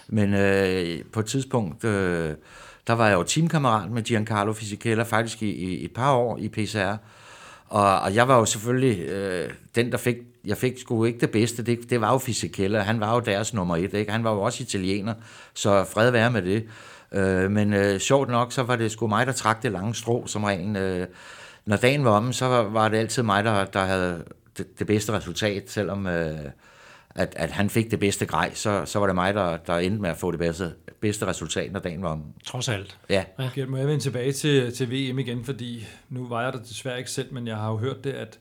men øh, på et tidspunkt, øh, der var jeg jo teamkammerat med Giancarlo Fisichella, faktisk i, i et par år i PCR, og, og jeg var jo selvfølgelig øh, den, der fik, jeg fik sgu ikke det bedste, det, det var jo Fisichella, han var jo deres nummer et, ikke? han var jo også italiener, så fred være med det. Øh, men øh, sjovt nok, så var det sgu mig, der trak det lange strå som regel. Øh, når dagen var omme, så var, var det altid mig, der, der havde det, det bedste resultat, selvom øh, at, at han fik det bedste grej, så, så var det mig, der, der endte med at få det bedste, bedste resultat, når dagen var omme. Trods alt. Ja, Gert, må jeg vende tilbage til, til VM igen, fordi nu var jeg der desværre ikke selv, men jeg har jo hørt det, at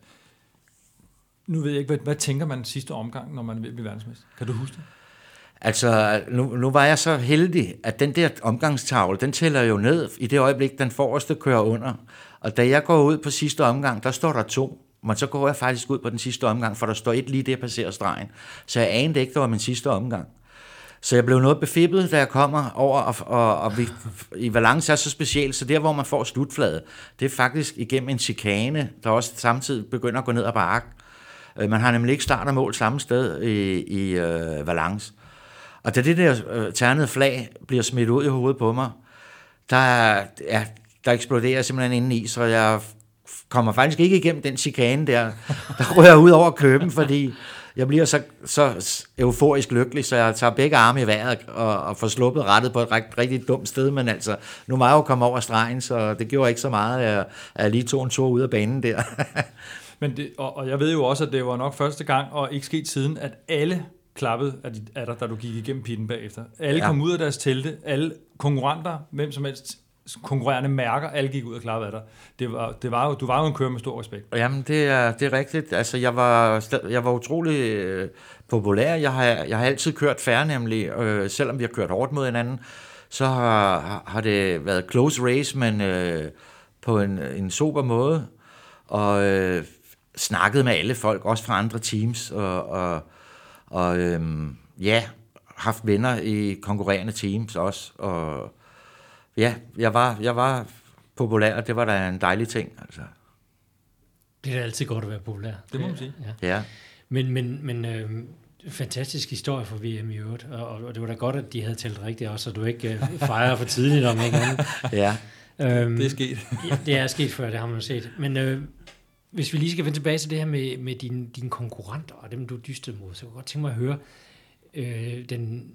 Nu ved jeg ikke, hvad, hvad tænker man sidste omgang, når man vil blive verdensmester? Kan du huske det? Altså, nu, nu var jeg så heldig, at den der omgangstavle, den tæller jo ned i det øjeblik, den forreste kører under. Og da jeg går ud på sidste omgang, der står der to. Men så går jeg faktisk ud på den sidste omgang, for der står et lige der passerer stregen. Så jeg anede ikke, det var min sidste omgang. Så jeg blev noget befippet, da jeg kommer over, og, og, og vi, i balance er så specielt, så der, hvor man får slutfladet, det er faktisk igennem en chikane, der også samtidig begynder at gå ned ad bakke. Øh, man har nemlig ikke start og mål samme sted i, i øh, Valence. Og da det der øh, ternede flag bliver smidt ud i hovedet på mig, der, ja, der eksploderer simpelthen indeni, så jeg kommer faktisk ikke igennem den chikane der. Der rører ud over køben, fordi jeg bliver så, så euforisk lykkelig, så jeg tager begge arme i vejret og, og får sluppet rettet på et rigtig, rigtig dumt sted, men altså, nu må jeg jo komme over stregen, så det gjorde ikke så meget, at jeg, at jeg lige tog en tur ud af banen der. men det, og, og jeg ved jo også, at det var nok første gang, og ikke sket siden, at alle klappede af, af dig, da du gik igennem pitten bagefter. Alle ja. kom ud af deres telte, alle konkurrenter, hvem som helst konkurrerende mærker, alle gik ud og klappede af dig. Det var, det var jo, du var jo en kører med stor respekt. Jamen, det er, det er rigtigt. Altså, jeg var, jeg var utrolig øh, populær. Jeg har, jeg har altid kørt færre, nemlig, øh, selvom vi har kørt hårdt mod hinanden, så har, har det været close race, men øh, på en, en sober måde. Og øh, snakket med alle folk, også fra andre teams, og, og, og øh, ja, haft venner i konkurrerende teams også, og ja, jeg var, jeg var populær, og det var da en dejlig ting. Altså. Det er da altid godt at være populær. Det må man sige. Ja. ja. Men, men, men øh, fantastisk historie for VM i øvrigt, og, og det var da godt, at de havde talt rigtigt også, så du ikke øh, fejrer for tidligt om ikke andet. ja. Øhm, det er sket. ja, det er sket før, det har man set. Men øh, hvis vi lige skal vende tilbage til det her med, med dine, dine konkurrenter og dem, du dystede mod, så jeg kunne godt tænke mig at høre øh, den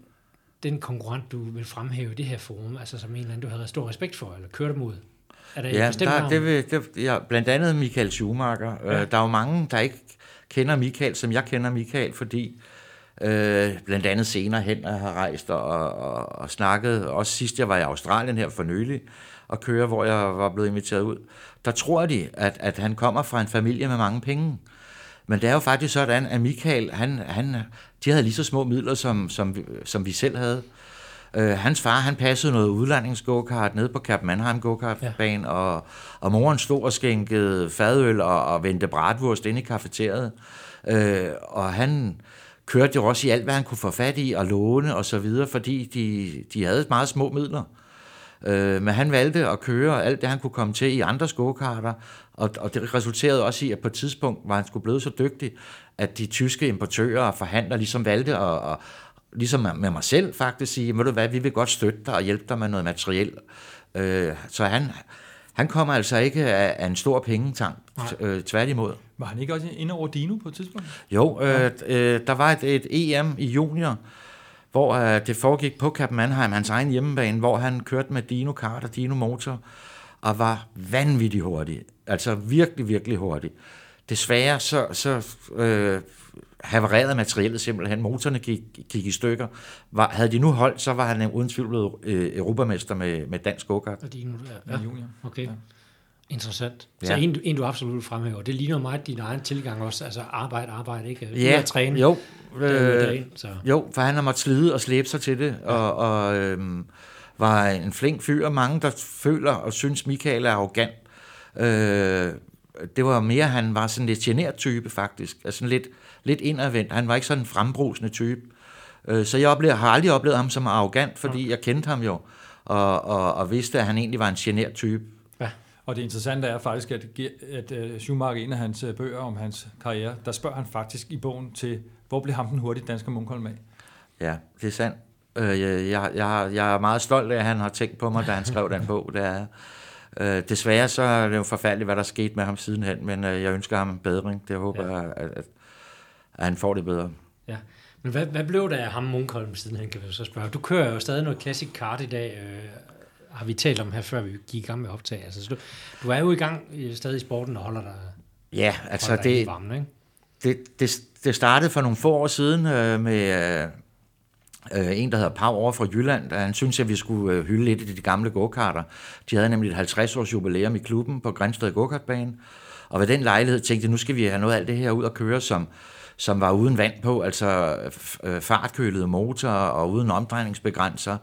den konkurrent, du vil fremhæve i det her forum, altså som en eller anden, du havde stor respekt for, eller kørte mod? Er der ja, der, det vil, det, ja, blandt andet Michael Schumacher. Ja. Øh, der er jo mange, der ikke kender Michael, som jeg kender Michael, fordi øh, blandt andet senere hen har rejst og, og, og snakket. Også sidst jeg var i Australien her for nylig og køre, hvor jeg var blevet inviteret ud. Der tror de, at, at han kommer fra en familie med mange penge. Men det er jo faktisk sådan, at Michael, han, han, de havde lige så små midler, som, som, som vi selv havde. Uh, hans far, han passede noget udlandingsgokart ned på Cap Mannheim gokartbanen, ja. og, og moren stod og skænkede fadøl og, og vendte bratwurst ind i kafeteriet. Uh, og han kørte jo også i alt, hvad han kunne få fat i og låne og så videre, fordi de, de havde meget små midler. Uh, men han valgte at køre alt det, han kunne komme til i andre skokarter, og, og det resulterede også i, at på et tidspunkt var han skulle blevet så dygtig, at de tyske importører og forhandlere ligesom valgte at, at ligesom med mig selv faktisk sige, ved du hvad, vi vil godt støtte dig og hjælpe dig med noget materiel. Øh, så han, han kommer altså ikke af, af en stor pengetank, øh, tværtimod. Var han ikke også inde over Dino på et tidspunkt? Jo, øh, øh, der var et, et EM i junior, hvor øh, det foregik på Cap Mannheim, hans egen hjemmebane, hvor han kørte med Dino kart og Dino motor, og var vanvittigt hurtig. Altså virkelig, virkelig hurtig. Desværre så, så øh, havererede materialet simpelthen. Motorerne gik, gik i stykker. Var, havde de nu holdt, så var han uden tvivl blevet øh, europamester med, med dansk go-kart. Og de nu, ja, ja. junior. Okay. Ja. Interessant. Ja. Så en, en, du absolut fremhæver. Det ligner meget din egen tilgang også. Altså arbejde, arbejde, ikke? Ja, at træne. Jo. Øh, så. Jo, for han har måttet slide og slæbe sig til det. Ja. Og, og øh, var en flink fyr. Mange, der føler og synes, Michael er arrogant. Øh, det var mere, han var sådan lidt genert type faktisk. Altså lidt, lidt indadvendt. Han var ikke sådan en frembrusende type. Øh, så jeg oplever, har aldrig oplevet ham som arrogant, fordi okay. jeg kendte ham jo, og, og, og vidste, at han egentlig var en genert type. Ja. Og det interessante er faktisk, at, at øh, Schumacher, en af hans øh, bøger om hans karriere, der spørger han faktisk i bogen til, hvor blev ham den hurtige danske Munkholm af? Ja, det er sandt. Jeg, jeg, jeg, jeg er meget stolt af, at han har tænkt på mig, da han skrev den bog. Det er, Øh, desværre så er det jo forfærdeligt, hvad der er sket med ham sidenhen, men øh, jeg ønsker ham en bedring. Det håber ja. jeg, at, at, at han får det bedre. Ja. Men hvad, hvad blev der af ham Munkholm sidenhen, kan vi så spørge? Du kører jo stadig noget classic kart i dag, øh, har vi talt om her, før vi gik i gang med optag. Altså, så du, du er jo i gang stadig i sporten og holder dig, ja, altså dig det, varmen, ikke? Det, det, det startede for nogle få år siden øh, med, øh, øh, en, der hedder Pau over fra Jylland. Han synes, at vi skulle øh, hylde lidt i de gamle gokarter. De havde nemlig et 50-års jubilæum i klubben på Grænsted Gokartbane. Og ved den lejlighed tænkte jeg, nu skal vi have noget af alt det her ud at køre, som, som var uden vand på, altså øh, fartkølede motorer og uden omdrejningsbegrænser.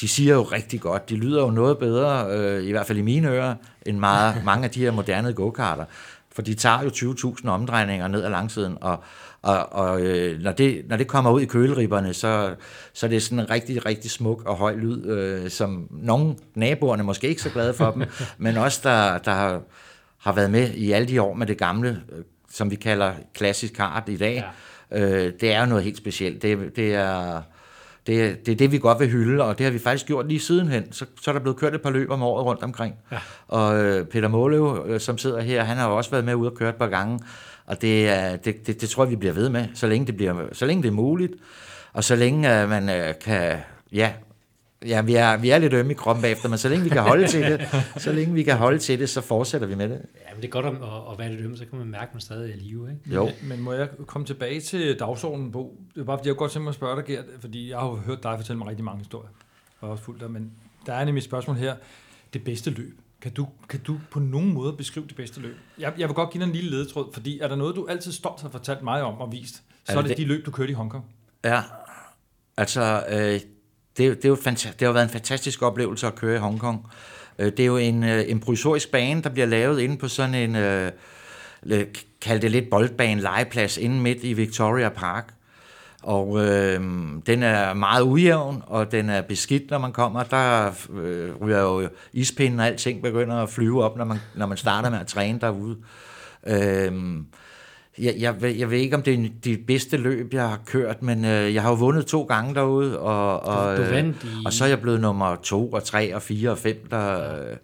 De siger jo rigtig godt, de lyder jo noget bedre, øh, i hvert fald i mine ører, end meget, mange af de her moderne go-karter. For de tager jo 20.000 omdrejninger ned ad langsiden, og, og, og øh, når, det, når det kommer ud i køleribberne, så, så er det sådan en rigtig, rigtig smuk og høj lyd, øh, som nogle naboerne måske ikke så glade for dem, men også der, der har, har været med i alle de år med det gamle, øh, som vi kalder klassisk kart i dag. Ja. Øh, det er jo noget helt specielt. Det, det er... Det, det er det, vi godt vil hylde, og det har vi faktisk gjort lige sidenhen. Så, så er der blevet kørt et par løb om året rundt omkring. Ja. Og øh, Peter Målev, øh, som sidder her, han har også været med ud og kørt et par gange. Og det, det, det, det tror jeg, vi bliver ved med, så længe det, bliver, så længe det er muligt. Og så længe uh, man uh, kan ja, Ja, vi er, vi er lidt ømme i kroppen bagefter, men så længe vi kan holde til det, så længe vi kan holde til det, så fortsætter vi med det. Ja, men det er godt at, at være lidt ømme, så kan man mærke, at man stadig er i live, ikke? Jo. Men, men må jeg komme tilbage til dagsordenen, Bo? Det er bare, fordi jeg godt tænke mig at spørge dig, Gert, fordi jeg har jo hørt dig fortælle mig rigtig mange historier, og også fuldt dig, men der er nemlig et spørgsmål her. Det bedste løb. Kan du, kan du på nogen måde beskrive det bedste løb? Jeg, jeg vil godt give dig en lille ledetråd, fordi er der noget, du altid stolt har fortalt mig om og vist, så er det, er det de løb, du kørte i Hongkong. Ja, altså, øh, det, det, er jo det har været en fantastisk oplevelse at køre i Hongkong. Øh, det er jo en, øh, en provisorisk bane, der bliver lavet inde på sådan en, øh, kald det lidt boldbane, legeplads inde midt i Victoria Park. Og øh, den er meget ujævn, og den er beskidt, når man kommer. Der øh, ryger jo ispinden og alting begynder at flyve op, når man, når man starter med at træne derude. Øh, jeg, jeg, jeg ved ikke, om det er det bedste løb, jeg har kørt, men øh, jeg har jo vundet to gange derude, og, og, du, du vandt i... og så er jeg blevet nummer to og tre og fire og fem, der... Øh,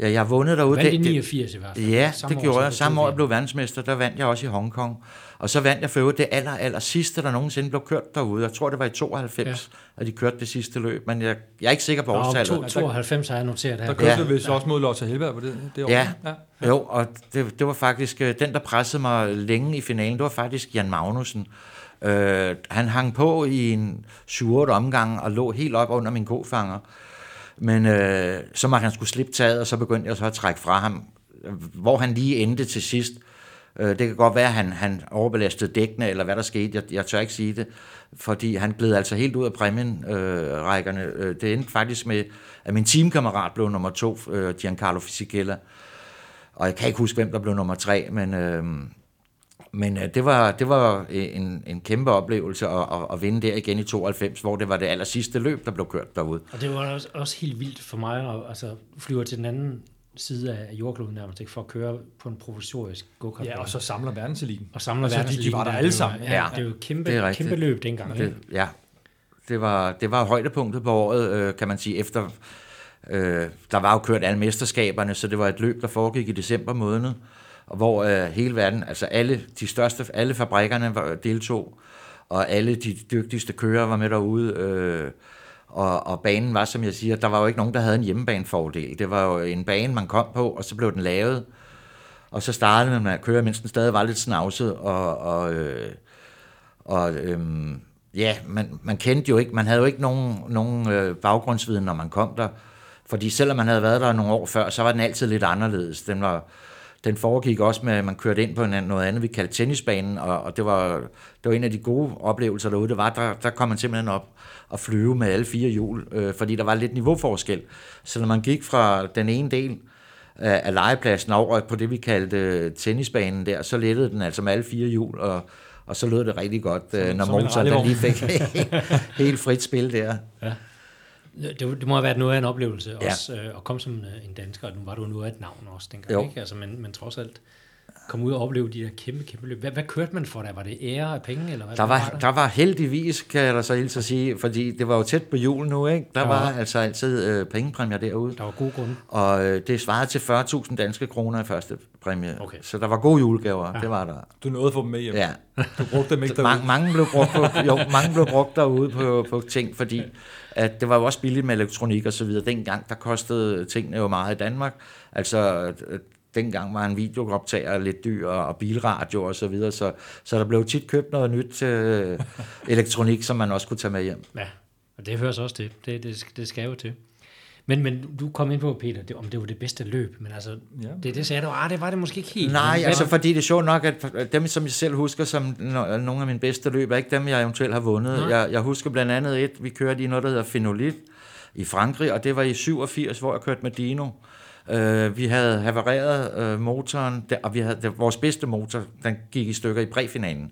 Ja, jeg har vundet derude. Du vandt i 89 i hvert fald. Ja, Samme det gjorde jeg. Samme år, jeg blev verdensmester, der vandt jeg også i Hongkong. Og så vandt jeg for øvrigt det aller, aller sidste, der nogensinde blev kørt derude. Jeg tror, det var i 92, ja. at de kørte det sidste løb, men jeg, jeg er ikke sikker på årstallet. Nå, 92 har jeg noteret her. Der kørte ja. vi også mod Lotte Helberg på det, det år. Ja. ja. jo, og det, det var faktisk, øh, den der pressede mig længe i finalen, det var faktisk Jan Magnussen. Uh, han hang på i en 7 omgang og lå helt op under min kofanger. Men øh, så måtte han skulle slippe taget, og så begyndte jeg så at trække fra ham, hvor han lige endte til sidst. Øh, Øh, det kan godt være, at han, han overbelastede dækkene, eller hvad der skete. Jeg, jeg tør ikke sige det, fordi han gled altså helt ud af præmienrækkerne. Øh, øh, det endte faktisk med, at min teamkammerat blev nummer to, øh, Giancarlo Fisichella. Og jeg kan ikke huske, hvem der blev nummer tre, men, øh, men øh, det var, det var en, en kæmpe oplevelse at, at, at vinde der igen i 92, hvor det var det aller sidste løb, der blev kørt derude. Og det var også, også helt vildt for mig at altså, flyve til den anden side af jordkloden nærmest, ikke, for at køre på en provisorisk go Ja, og så samler verdenseliten. Og samler altså, verdenseliten. De, de var der alle sammen. Ja, ja, det er jo et kæmpe, det kæmpe løb dengang. Det, ja, det var, det var højdepunktet på året, øh, kan man sige, efter... Øh, der var jo kørt alle mesterskaberne, så det var et løb, der foregik i december måned og hvor øh, hele verden, altså alle de største, alle fabrikkerne var, deltog, og alle de dygtigste kører var med derude, øh, og, og banen var, som jeg siger, der var jo ikke nogen, der havde en hjemmebanefordel. Det var jo en bane, man kom på, og så blev den lavet, og så startede man med at køre, mens den stadig var lidt snavset, og, og, øh, og øh, ja, man, man kendte jo ikke, man havde jo ikke nogen, nogen øh, baggrundsviden, når man kom der, fordi selvom man havde været der nogle år før, så var den altid lidt anderledes. Den var, den foregik også med, at man kørte ind på en, noget andet, vi kaldte tennisbanen, og, og det, var, det var en af de gode oplevelser derude. Det var, der, der kom man simpelthen op og flyve med alle fire hjul, øh, fordi der var lidt niveauforskel. Så når man gik fra den ene del af, af legepladsen over på det, vi kaldte øh, tennisbanen der, så lettede den altså med alle fire hjul, og, og så lød det rigtig godt, øh, som, når motoren lige fik helt frit spil der. Ja. Det, det må have været noget af en oplevelse ja. også, øh, at komme som øh, en dansker, og nu var du noget af et navn også dengang, jo. ikke? Altså, men, men trods alt komme ud og opleve de der kæmpe, kæmpe løb. Hvad, hvad kørte man for der? Var det ære af penge? Eller hvad, der, var, var der? der var heldigvis, kan jeg da så hilse at sige, fordi det var jo tæt på jul nu, ikke? Der ja. var altså altid øh, pengepræmier derude. Der var gode grunde. Og øh, det svarede til 40.000 danske kroner i første præmie. Okay. Så der var gode julegaver, ja. det var der. Du nåede at få dem med hjem. Ja. Du brugte dem ikke derude. mange, mange, blev brugt på, jo, mange blev brugt derude på, på ting, fordi at det var jo også billigt med elektronik og så videre. Dengang, der kostede tingene jo meget i Danmark. Altså, øh, dengang var en videooptager lidt dyr, og bilradio og så videre, så, så der blev tit købt noget nyt øh, elektronik, som man også kunne tage med hjem. Ja, og det hører så også til. Det, det, det skal jo til. Men, men du kom ind på, Peter, det, om det var det bedste løb, men altså, Ja. det, det sagde du, ah, det var det måske ikke helt. Nej, Men altså fordi det er sjovt nok, at dem, som jeg selv husker som no- nogle af mine bedste løb, er ikke dem, jeg eventuelt har vundet. Nej. Jeg, jeg husker blandt andet et, vi kørte i noget, der hedder Fenolit i Frankrig, og det var i 87, hvor jeg kørte med Dino. Uh, vi havde havareret uh, motoren, der, og vi havde, det, vores bedste motor, den gik i stykker i præfinalen.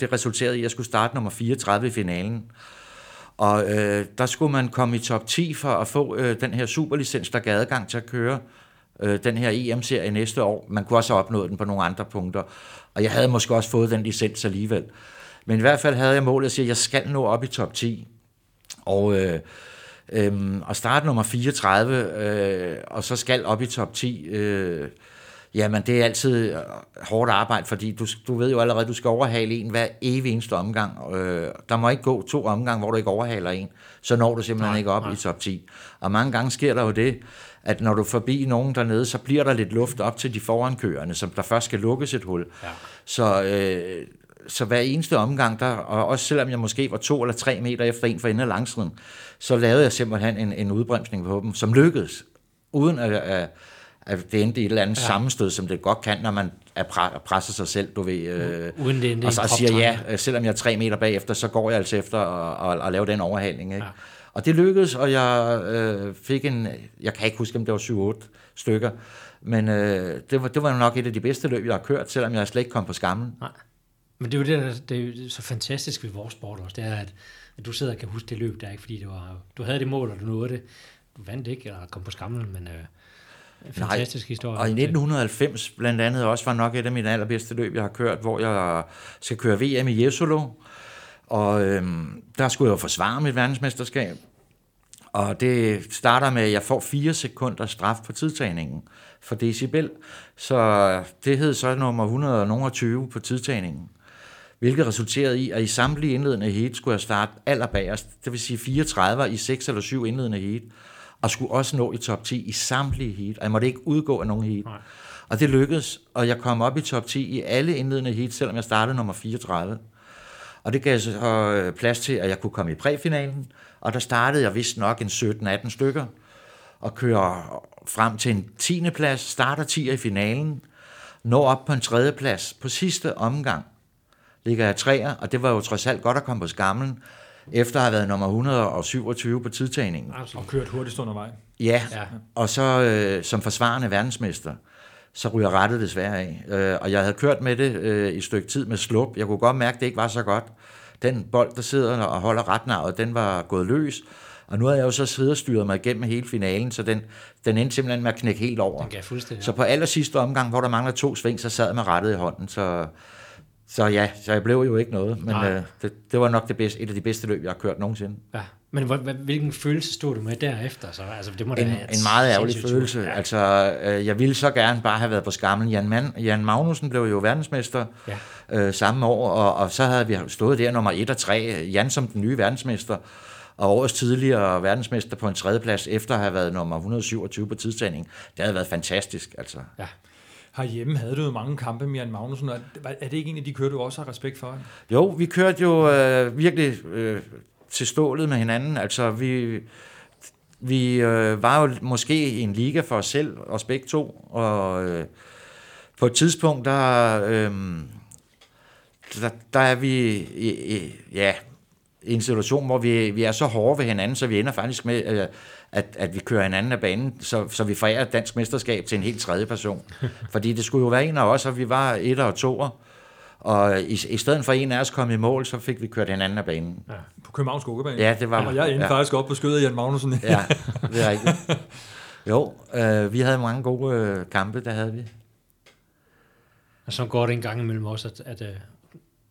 Det resulterede i, at jeg skulle starte nummer 34 i finalen. Og øh, der skulle man komme i top 10 for at få øh, den her superlicens, der gav adgang til at køre øh, den her EM-serie næste år. Man kunne også have opnået den på nogle andre punkter. Og jeg havde måske også fået den licens alligevel. Men i hvert fald havde jeg målet at sige, at jeg skal nå op i top 10. Og, øh, øh, og starte nummer 34, øh, og så skal op i top 10. Øh, Jamen, det er altid øh, hårdt arbejde, fordi du, du ved jo allerede, du skal overhale en hver evig eneste omgang. Øh, der må ikke gå to omgange, hvor du ikke overhaler en. Så når du simpelthen Nej, ikke op nej. nej. i top 10. Og mange gange sker der jo det, at når du er forbi nogen dernede, så bliver der lidt luft op til de forankørende, som der først skal lukkes et hul. Ja. Så, øh, så hver eneste omgang, der, og også selvom jeg måske var to eller tre meter efter en for enden af langsiden, så lavede jeg simpelthen en, en udbremsning på dem, som lykkedes, uden at, at, at det endte i et eller andet Ja. sammenstød, som det godt kan, når man er pre- presser sig selv, du ved. Øh, Uden det og så siger ja, øh, selvom jeg er tre meter bagefter, så går jeg altså efter at, at, at lave den overhaling. Ikke? Ja. Og det lykkedes, og jeg øh, fik en, jeg kan ikke huske, om det var 7-8 stykker, men øh, det, var, det var nok et af de bedste løb, jeg har kørt, selvom jeg slet ikke kom på skammen. Nej. Men det er jo det, der, det er så fantastisk ved vores sport også, det er, at, at du sidder og kan huske det løb der, ikke fordi det var, du havde det mål, og du nåede det. Du vandt ikke, eller kom på skamlen, men øh, fantastisk historie. Og i 1990 blandt andet også var nok et af mine allerbedste løb, jeg har kørt, hvor jeg skal køre VM i Jesolo. Og øhm, der skulle jeg jo forsvare mit verdensmesterskab. Og det starter med, at jeg får fire sekunder straf på tidtagningen for decibel. Så det hed så nummer 120 på tidtagningen. Hvilket resulterede i, at i samtlige indledende heat skulle jeg starte allerbagerst. Det vil sige 34 i 6 eller 7 indledende heat. Og skulle også nå i top 10 i samtlige heat. Og jeg måtte ikke udgå af nogen heat. Nej. Og det lykkedes, og jeg kom op i top 10 i alle indledende heat, selvom jeg startede nummer 34. Og det gav så øh, plads til, at jeg kunne komme i præfinalen, og der startede jeg vist nok en 17-18 stykker, og kører frem til en 10. plads, starter 10 i finalen, når op på en tredje plads. På sidste omgang ligger jeg træer, og det var jo trods alt godt at komme på skamlen, efter at have været nummer 127 på tidtagningen. Og kørt hurtigst undervej. Ja, Ja. ja. og så øh, som forsvarende verdensmester, så ryger rettet desværre af. Øh, og jeg havde kørt med det øh, i et stykke tid med slup. Jeg kunne godt mærke, at det ikke var så godt. Den bold, der sidder og holder retnavet, den var gået løs. Og nu havde jeg jo så siddet og styret mig igennem hele finalen, så den, den endte simpelthen med at knække helt over. Den gav fuldstændig. Så på aller sidste omgang, hvor der mangler to sving, så sad jeg med rettet i hånden. Så, så ja, så jeg blev jo ikke noget. Men Nej. øh, det, det var nok det bedste, et af de bedste løb, jeg har kørt nogensinde. Ja. Men hvor, hvilken følelse stod du med derefter? Så? Altså, det må da en, et en meget ærgerlig følelse. Ja. Altså, øh, jeg ville så gerne bare have været på skamlen. Jan, Man, Jan Magnussen blev jo verdensmester Ja. øh, samme år, og, og så havde vi stået der nummer 1 og 3. Jan som den nye verdensmester, og årets tidligere verdensmester på en tredjeplads, efter at have været nummer 127 på tidstagning. Det havde været fantastisk, altså. Ja. Herhjemme havde du jo mange kampe med Jan Magnussen, og er det ikke en af de kører, du også har respekt for? Jo, vi kørte jo øh, virkelig øh, til stålet med hinanden. Altså, vi, vi øh, var jo måske i en liga for os selv, os begge to, og øh, på et tidspunkt, der, øh, der, der er vi ja, i en situation, hvor vi, vi er så hårde ved hinanden, så vi ender faktisk med, øh, at, at vi kører hinanden af banen, så, så vi forærer et dansk mesterskab til en helt tredje person. Fordi det skulle jo være en af os, og vi var et og toer. Og i, i stedet for en af os kom i mål, så fik vi kørt hinanden af banen. På Københavns Skoggebane. Ja, det var Og jeg endte ja. faktisk op på skødet af Jan Magnussen. Ja, det er rigtigt. Jo, øh, vi havde mange gode øh, kampe, der havde vi. Og så går det en gang imellem også, at, at, at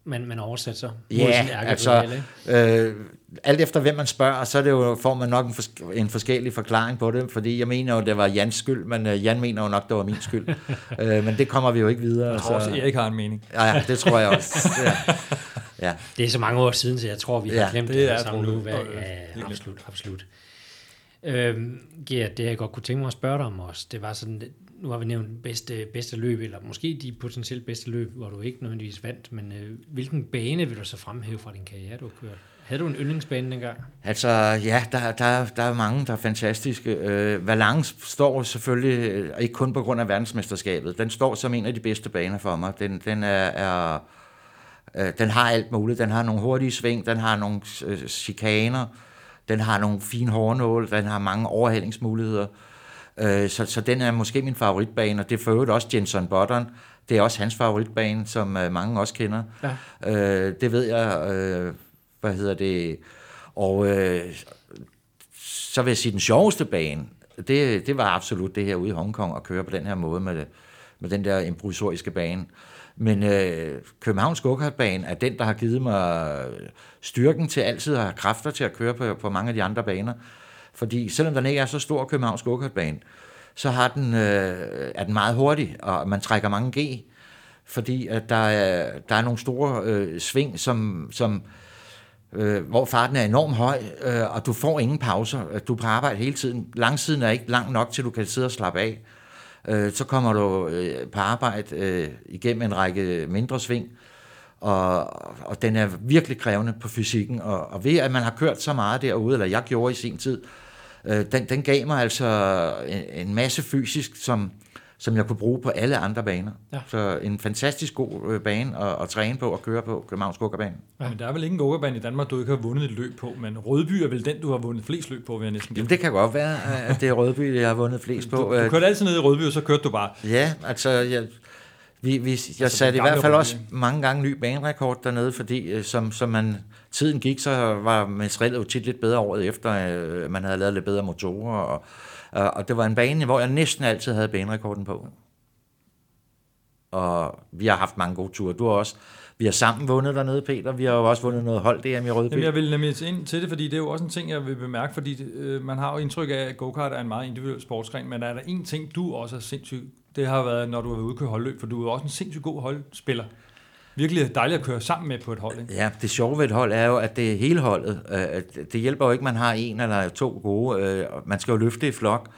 man, man oversætter sig. Ja, altså, øh, alt efter hvem man spørger, så er det jo, får man nok en, fors- en forskellig forklaring på det, fordi jeg mener jo, det var Jans skyld, men øh, Jan mener jo nok, det var min skyld. øh, men det kommer vi jo ikke videre. Jeg tror også, Erik har en mening. Ja, ja, det tror jeg også. Ja. Ja. Det er så mange år siden, så jeg tror, vi har Ja, glemt det det, sammen nu. Hvad, ja, absolut, absolut. Øhm, ja, det jeg godt kunne tænke mig at spørge dig om også, det var sådan, nu har vi nævnt bedste, bedste løb, eller måske de potentielt bedste løb, hvor du ikke nødvendigvis vandt, men øh, hvilken bane vil du så fremhæve fra din karriere, du har kørt? Havde du en yndlingsbane dengang? Altså, ja, der, der, der er mange, der er fantastiske. Øh, Valence står selvfølgelig, øh, ikke kun på grund af verdensmesterskabet, den står som en af de bedste baner for mig. Den, den, er, er, øh, den har alt muligt. Den har nogle hurtige sving, den har nogle øh, chikaner, den har nogle fine hårnåle, den har mange overhældingsmuligheder. Øh, så, så den er måske min favoritbane, og det er for øvrigt også Jenson Button. Det er også hans favoritbane, som øh, mange også kender. Ja. Øh, det ved jeg... Øh, hvad hedder det, og øh, så vil jeg sige, den sjoveste bane, det, det var absolut det her ude i Hongkong, at køre på den her måde med, med den der improvisoriske bane. Men øh, Københavns Gokartbane er den, der har givet mig styrken til altid at have kræfter til at køre på, på mange af de andre baner. Fordi selvom den ikke er så stor, Københavns Gokartbane, så har den, øh, er den meget hurtig, og man trækker mange G, fordi at der, er, der er nogle store øh, sving, som, som øh, hvor farten er enormt høj, øh, og du får ingen pauser. Du er på arbejde hele tiden. Langsiden er ikke lang nok, til du kan sidde og slappe af. Øh, så kommer du øh, på arbejde øh, igennem en række mindre sving, og, og den er virkelig krævende på fysikken. Og, og ved at man har kørt så meget derude, eller jeg gjorde i sin tid, øh, den, den gav mig altså en, en masse fysisk, som, som jeg kunne bruge på alle andre baner. Ja. Så en fantastisk god øh, bane at, at træne på og køre på, Københavns Gokkerbane. Ja. Men der er vel ikke en gokkerbane i Danmark, du ikke har vundet et løb på, men Rødby er vel den, du har vundet flest løb på, vil jeg næsten Jamen, det kan godt være, at det er Rødby, jeg har vundet flest på. Du, du kørte altid ned i Rødby, og så kørte du bare. Ja, altså, jeg, vi, vi, jeg altså, satte i hvert fald også mange gange ny banerekord dernede, fordi øh, som, som man, tiden gik, så var materialet jo tit lidt bedre året efter, øh, man havde lavet lidt bedre motorer, og, og det var en bane, hvor jeg næsten altid havde banerekorden på og vi har haft mange gode ture. Du har også vi har sammen vundet dernede, Peter. Vi har jo også vundet noget hold DM i Rødby. Jamen, jeg vil nemlig ind til det, fordi det er jo også en ting, jeg vil bemærke, fordi øh, man har jo indtryk af, at go-kart er en meget individuel sportsgren, men er der en ting, du også er sindssygt, det har været, når du har været ude køre holdløb, for du er også en sindssygt god holdspiller. Virkelig dejligt at køre sammen med på et hold. Ikke? Ja, det sjove ved et hold er jo, at det er hele holdet. Øh, det hjælper jo ikke, at man har en eller to gode. Øh, man skal jo løfte i flok,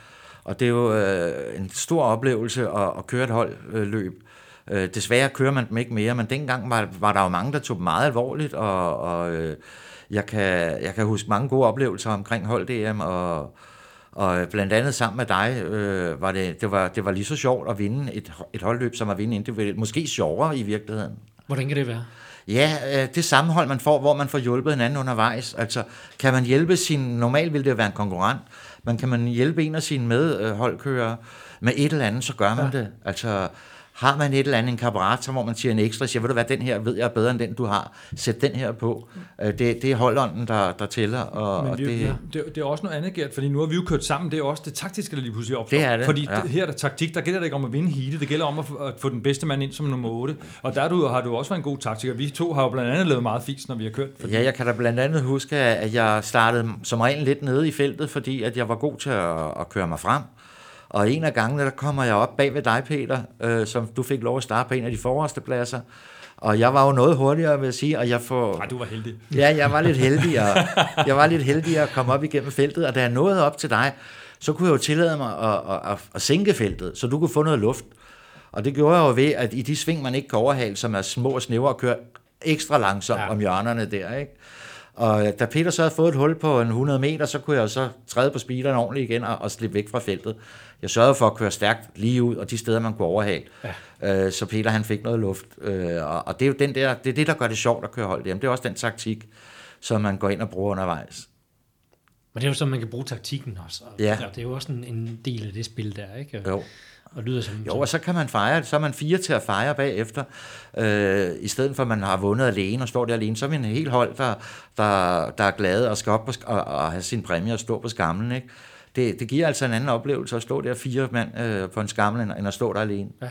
og det er jo øh, en stor oplevelse at køre et holdløb. Desværre kører man dem ikke mere, men dengang var, var der jo mange, der tog dem meget alvorligt, og, og jeg, kan, jeg kan huske mange gode oplevelser omkring hold DM, og, og blandt andet sammen med dig, øh, var det, det, var, det var lige så sjovt at vinde et, et holdløb, som at vinde individuelt. Måske sjovere i virkeligheden. Hvordan kan det være? Ja, øh, det sammenhold, man får, hvor man får hjulpet hinanden undervejs. Altså, kan man hjælpe sin... Normalt vil det være en konkurrent, men kan man hjælpe en af sine medholdkørere med et eller andet, så gør man ja. det. Altså, har man et eller andet, en karburator, hvor man siger en ekstra, siger, ved du hvad, den her ved jeg er bedre end den, du har. Sæt den her på. Øh, det, det er holdånden, der, der tæller. Og, Men det, og det, det, det, er også noget andet, Gert, fordi nu har vi jo kørt sammen. Det er også det taktiske, der lige pludselig opstår. Det er det, Fordi ja. her er der taktik, der gælder det ikke om at vinde heatet, det gælder om at få, at få den bedste mand ind som nummer 8. Og der du, har du også været en god taktiker. Vi to har jo blandt andet lavet meget fis, når vi har kørt. Fordi... Ja, jeg kan da blandt andet huske, at jeg startede som regel lidt nede i feltet, fordi at jeg var god til at, at køre mig frem. Og en af gangene, der kommer jeg op bag ved dig, Peter, øh, som du fik lov at starte på en af de forreste pladser. Og jeg var jo noget hurtigere, vil jeg sige, og jeg får... Nej, du var heldig. Ja, jeg var lidt heldig, og jeg var lidt heldig at komme op igennem feltet, og da jeg nåede op til dig, så kunne jeg jo tillade mig at, at, at, at sænke feltet, så du kunne få noget luft. Og det gjorde jeg jo ved, at i de sving, man ikke kan overhale, som er små og snævre, og køre ekstra langsomt ja. om hjørnerne der, ikke? Og da Peter så havde fået et hul på en 100 meter, så kunne jeg så træde på speederen ordentligt igen og, og slippe væk fra feltet. Jeg sørgede for at køre stærkt lige ud, og de steder, man kunne overhale. Ja. Øh, så Peter han fik noget luft. Øh, og, og det er jo den der, det, er det, der gør det sjovt at køre hold hjem. Det er også den taktik, som man går ind og bruger undervejs. Men det er jo så, man kan bruge taktikken også. Og ja. Det er jo også en, en del af det spil der, ikke? Jo og lyder som... Jo, og så kan man fejre Så er man fire til at fejre bagefter. Øh, I stedet for, at man har vundet alene og står der alene, så er vi en helt hold, der, der, der er glade og skal op og, og, og have sin præmie og stå på skamlen. Ikke? Det, det giver altså en anden oplevelse at stå der fire mand øh, på en skammel, end at stå der alene. Ja.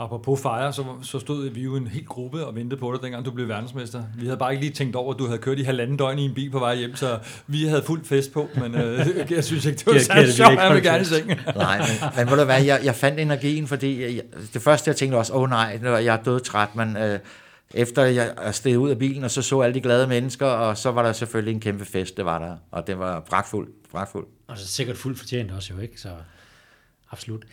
Apropos fejre, så, så stod vi jo en helt gruppe og ventede på dig, dengang du blev verdensmester. Vi havde bare ikke lige tænkt over, at du havde kørt i halvanden døgn i en bil på vej hjem, så vi havde fuld fest på, men øh, jeg synes ikke, det var særlig sjovt, jeg vil gerne i Nej, men, men må du være, jeg, jeg fandt energien, fordi jeg, det første, jeg tænkte også, åh oh, nej, jeg er død træt, men øh, efter jeg er steget ud af bilen, og så så alle de glade mennesker, og så var der selvfølgelig en kæmpe fest, det var der. Og det var pragtfuldt, pragtfuldt. Og så sikkert fuldt fortjent også jo, ikke? Så absolut.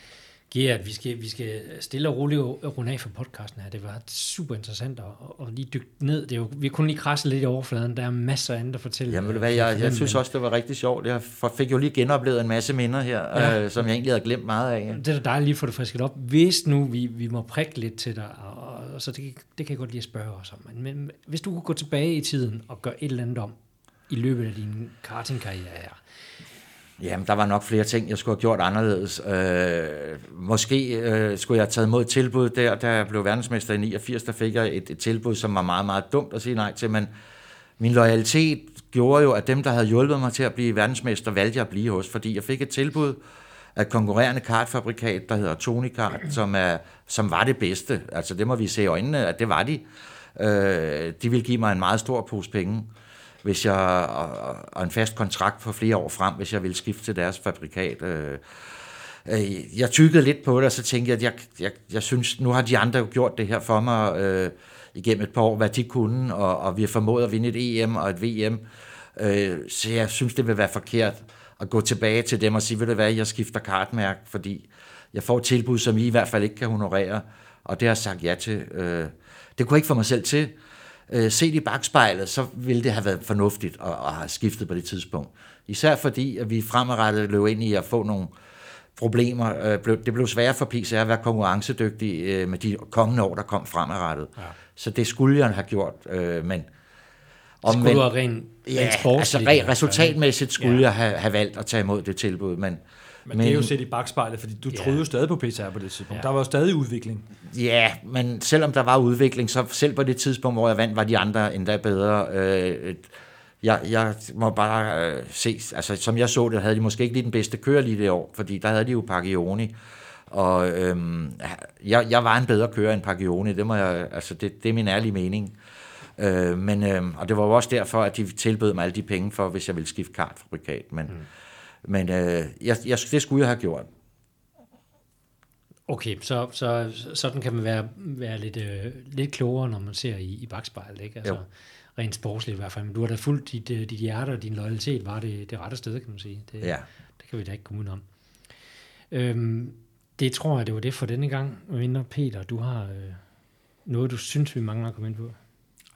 Gert, vi skal, vi skal stille og roligt runde af for podcasten her. Det var super interessant at, at lige dykke ned. Det er jo, vi kunne lige krasse lidt i overfladen. Der er masser af andet at fortælle. Jamen, ved du hvad, jeg, jeg synes også, det var rigtig sjovt. Jeg fik jo lige genoplevet en masse minder her, ja. øh, som jeg egentlig havde glemt meget af. Det er da dejligt lige at få det frisket op. Hvis nu vi, vi må prikke lidt til dig, og, og så det, det kan jeg godt lige at spørge os om. Men, men hvis du kunne gå tilbage i tiden og gøre et eller andet om i løbet af din kartingkarriere, Jamen, der var nok flere ting, jeg skulle have gjort anderledes. Øh, måske øh, skulle jeg have taget imod et tilbud der, da jeg blev verdensmester i 89, der fik jeg et, et tilbud, som var meget, meget dumt at sige nej til, men min loyalitet gjorde jo, at dem, der havde hjulpet mig til at blive verdensmester, valgte jeg at blive hos, fordi jeg fik et tilbud af konkurrerende kartfabrikat, der hedder Tony Kart, som, er, som var det bedste. Altså det må vi se i øjnene, at det var de. Øh, de ville give mig en meget stor pose penge hvis jeg, og, og en fast kontrakt for flere år frem, hvis jeg ville skifte til deres fabrikat. Øh, øh, jeg tykkede lidt på det, og så tænkte jeg, at jeg, jeg, jeg synes, nu har de andre jo gjort det her for mig øh, igennem et par år, hvad de kunne, og, og vi har formået at vinde et EM og et VM. Øh, så jeg synes, det vil være forkert at gå tilbage til dem og sige, ved du hvad, jeg skifter kartmærke, fordi jeg får et tilbud, som I i hvert fald ikke kan honorere, og det har jeg sagt ja til. Øh, det kunne jeg ikke få mig selv til, øh, set i bagspejlet, så ville det have været fornuftigt at, at have skiftet på det tidspunkt. Især fordi, at vi fremadrettet løb ind i at få nogle problemer. Øh, det blev sværere for PCR at være konkurrencedygtig øh, med de kommende år, der kom fremadrettet. Ja. Så det skulle jeg have gjort, øh, men... Om, skulle men, du have ren, ja, altså ren, resultatmæssigt skulle ja. jeg have, have valgt at tage imod det tilbud, men men, men det er jo set i bagspejlet, fordi du ja. troede jo stadig på PCR på det tidspunkt. Ja. Der var jo stadig udvikling. Ja, men selvom der var udvikling, så selv på det tidspunkt, hvor jeg vandt, var de andre endda bedre. Øh, jeg, jeg må bare øh, se, altså som jeg så det, havde de måske ikke lige den bedste kører lige det år, fordi der havde de jo Paggioni, og øhm, jeg, jeg var en bedre kører end Paggioni, det, må jeg, altså det, det er min ærlige mening. Øh, men, øh, og det var jo også derfor, at de tilbød mig alle de penge for, hvis jeg ville skifte kartfabrikat, men mm. Men øh, jeg, jeg, det skulle jeg have gjort. Okay, så, så sådan kan man være, være lidt, øh, lidt klogere, når man ser i, i bagspejlet, ikke? Altså, jo. rent sportsligt i hvert fald. Men du har da fuldt dit, øh, dit hjerte og din loyalitet var det, det rette sted, kan man sige. Det, ja. det kan vi da ikke komme ud om. Øhm, det tror jeg, det var det for denne gang. Mindre Peter, du har øh, noget, du synes, vi mangler at komme ind på.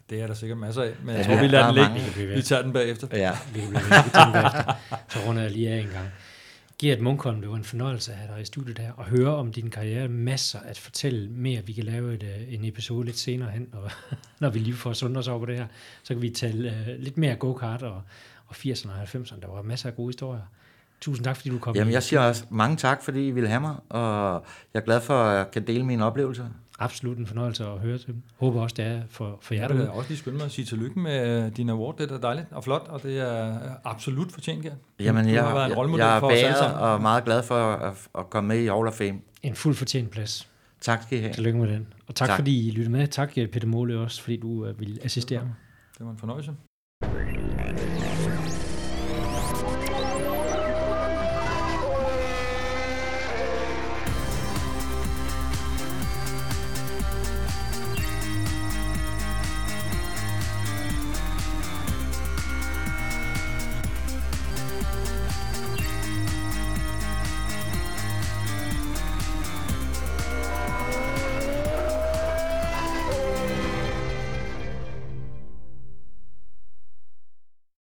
Det er der sikkert masser af, men jeg ja, tror, vi lader den ligge. Vi tager den bagefter. Ja. Vi kan den bagefter. Så runder jeg lige af en gang. Gert Munkholm, det var en fornøjelse at have dig i studiet her, og høre om din karriere. Masser at fortælle mere. Vi kan lave et, øh, en episode lidt senere hen, og, når vi lige får sundt os over på det her. Så kan vi tale uh, lidt mere go-kart og, og 80'erne og 90'erne. Der var masser af gode historier. Tusind tak, fordi du kom. Jamen, jeg siger også mange tak, fordi I ville have mig, og jeg er glad for, at jeg kan dele mine oplevelser absolut en fornøjelse at høre til dem. Håber også, det er for, for jer derude. Jeg vil også lige skynde mig at sige tillykke med din award. Det er dejligt og flot, og det er absolut fortjent, ja. Jamen, jeg, har været en jeg, jeg er bæret og meget glad for at, at komme med i Hall of Fame. En fuld fortjent plads. Tak skal I have. Tillykke med den. Og tak, tak. fordi I lyttede med. Tak, Peter Måle, også fordi du uh, ville assistere mig. Det var en fornøjelse.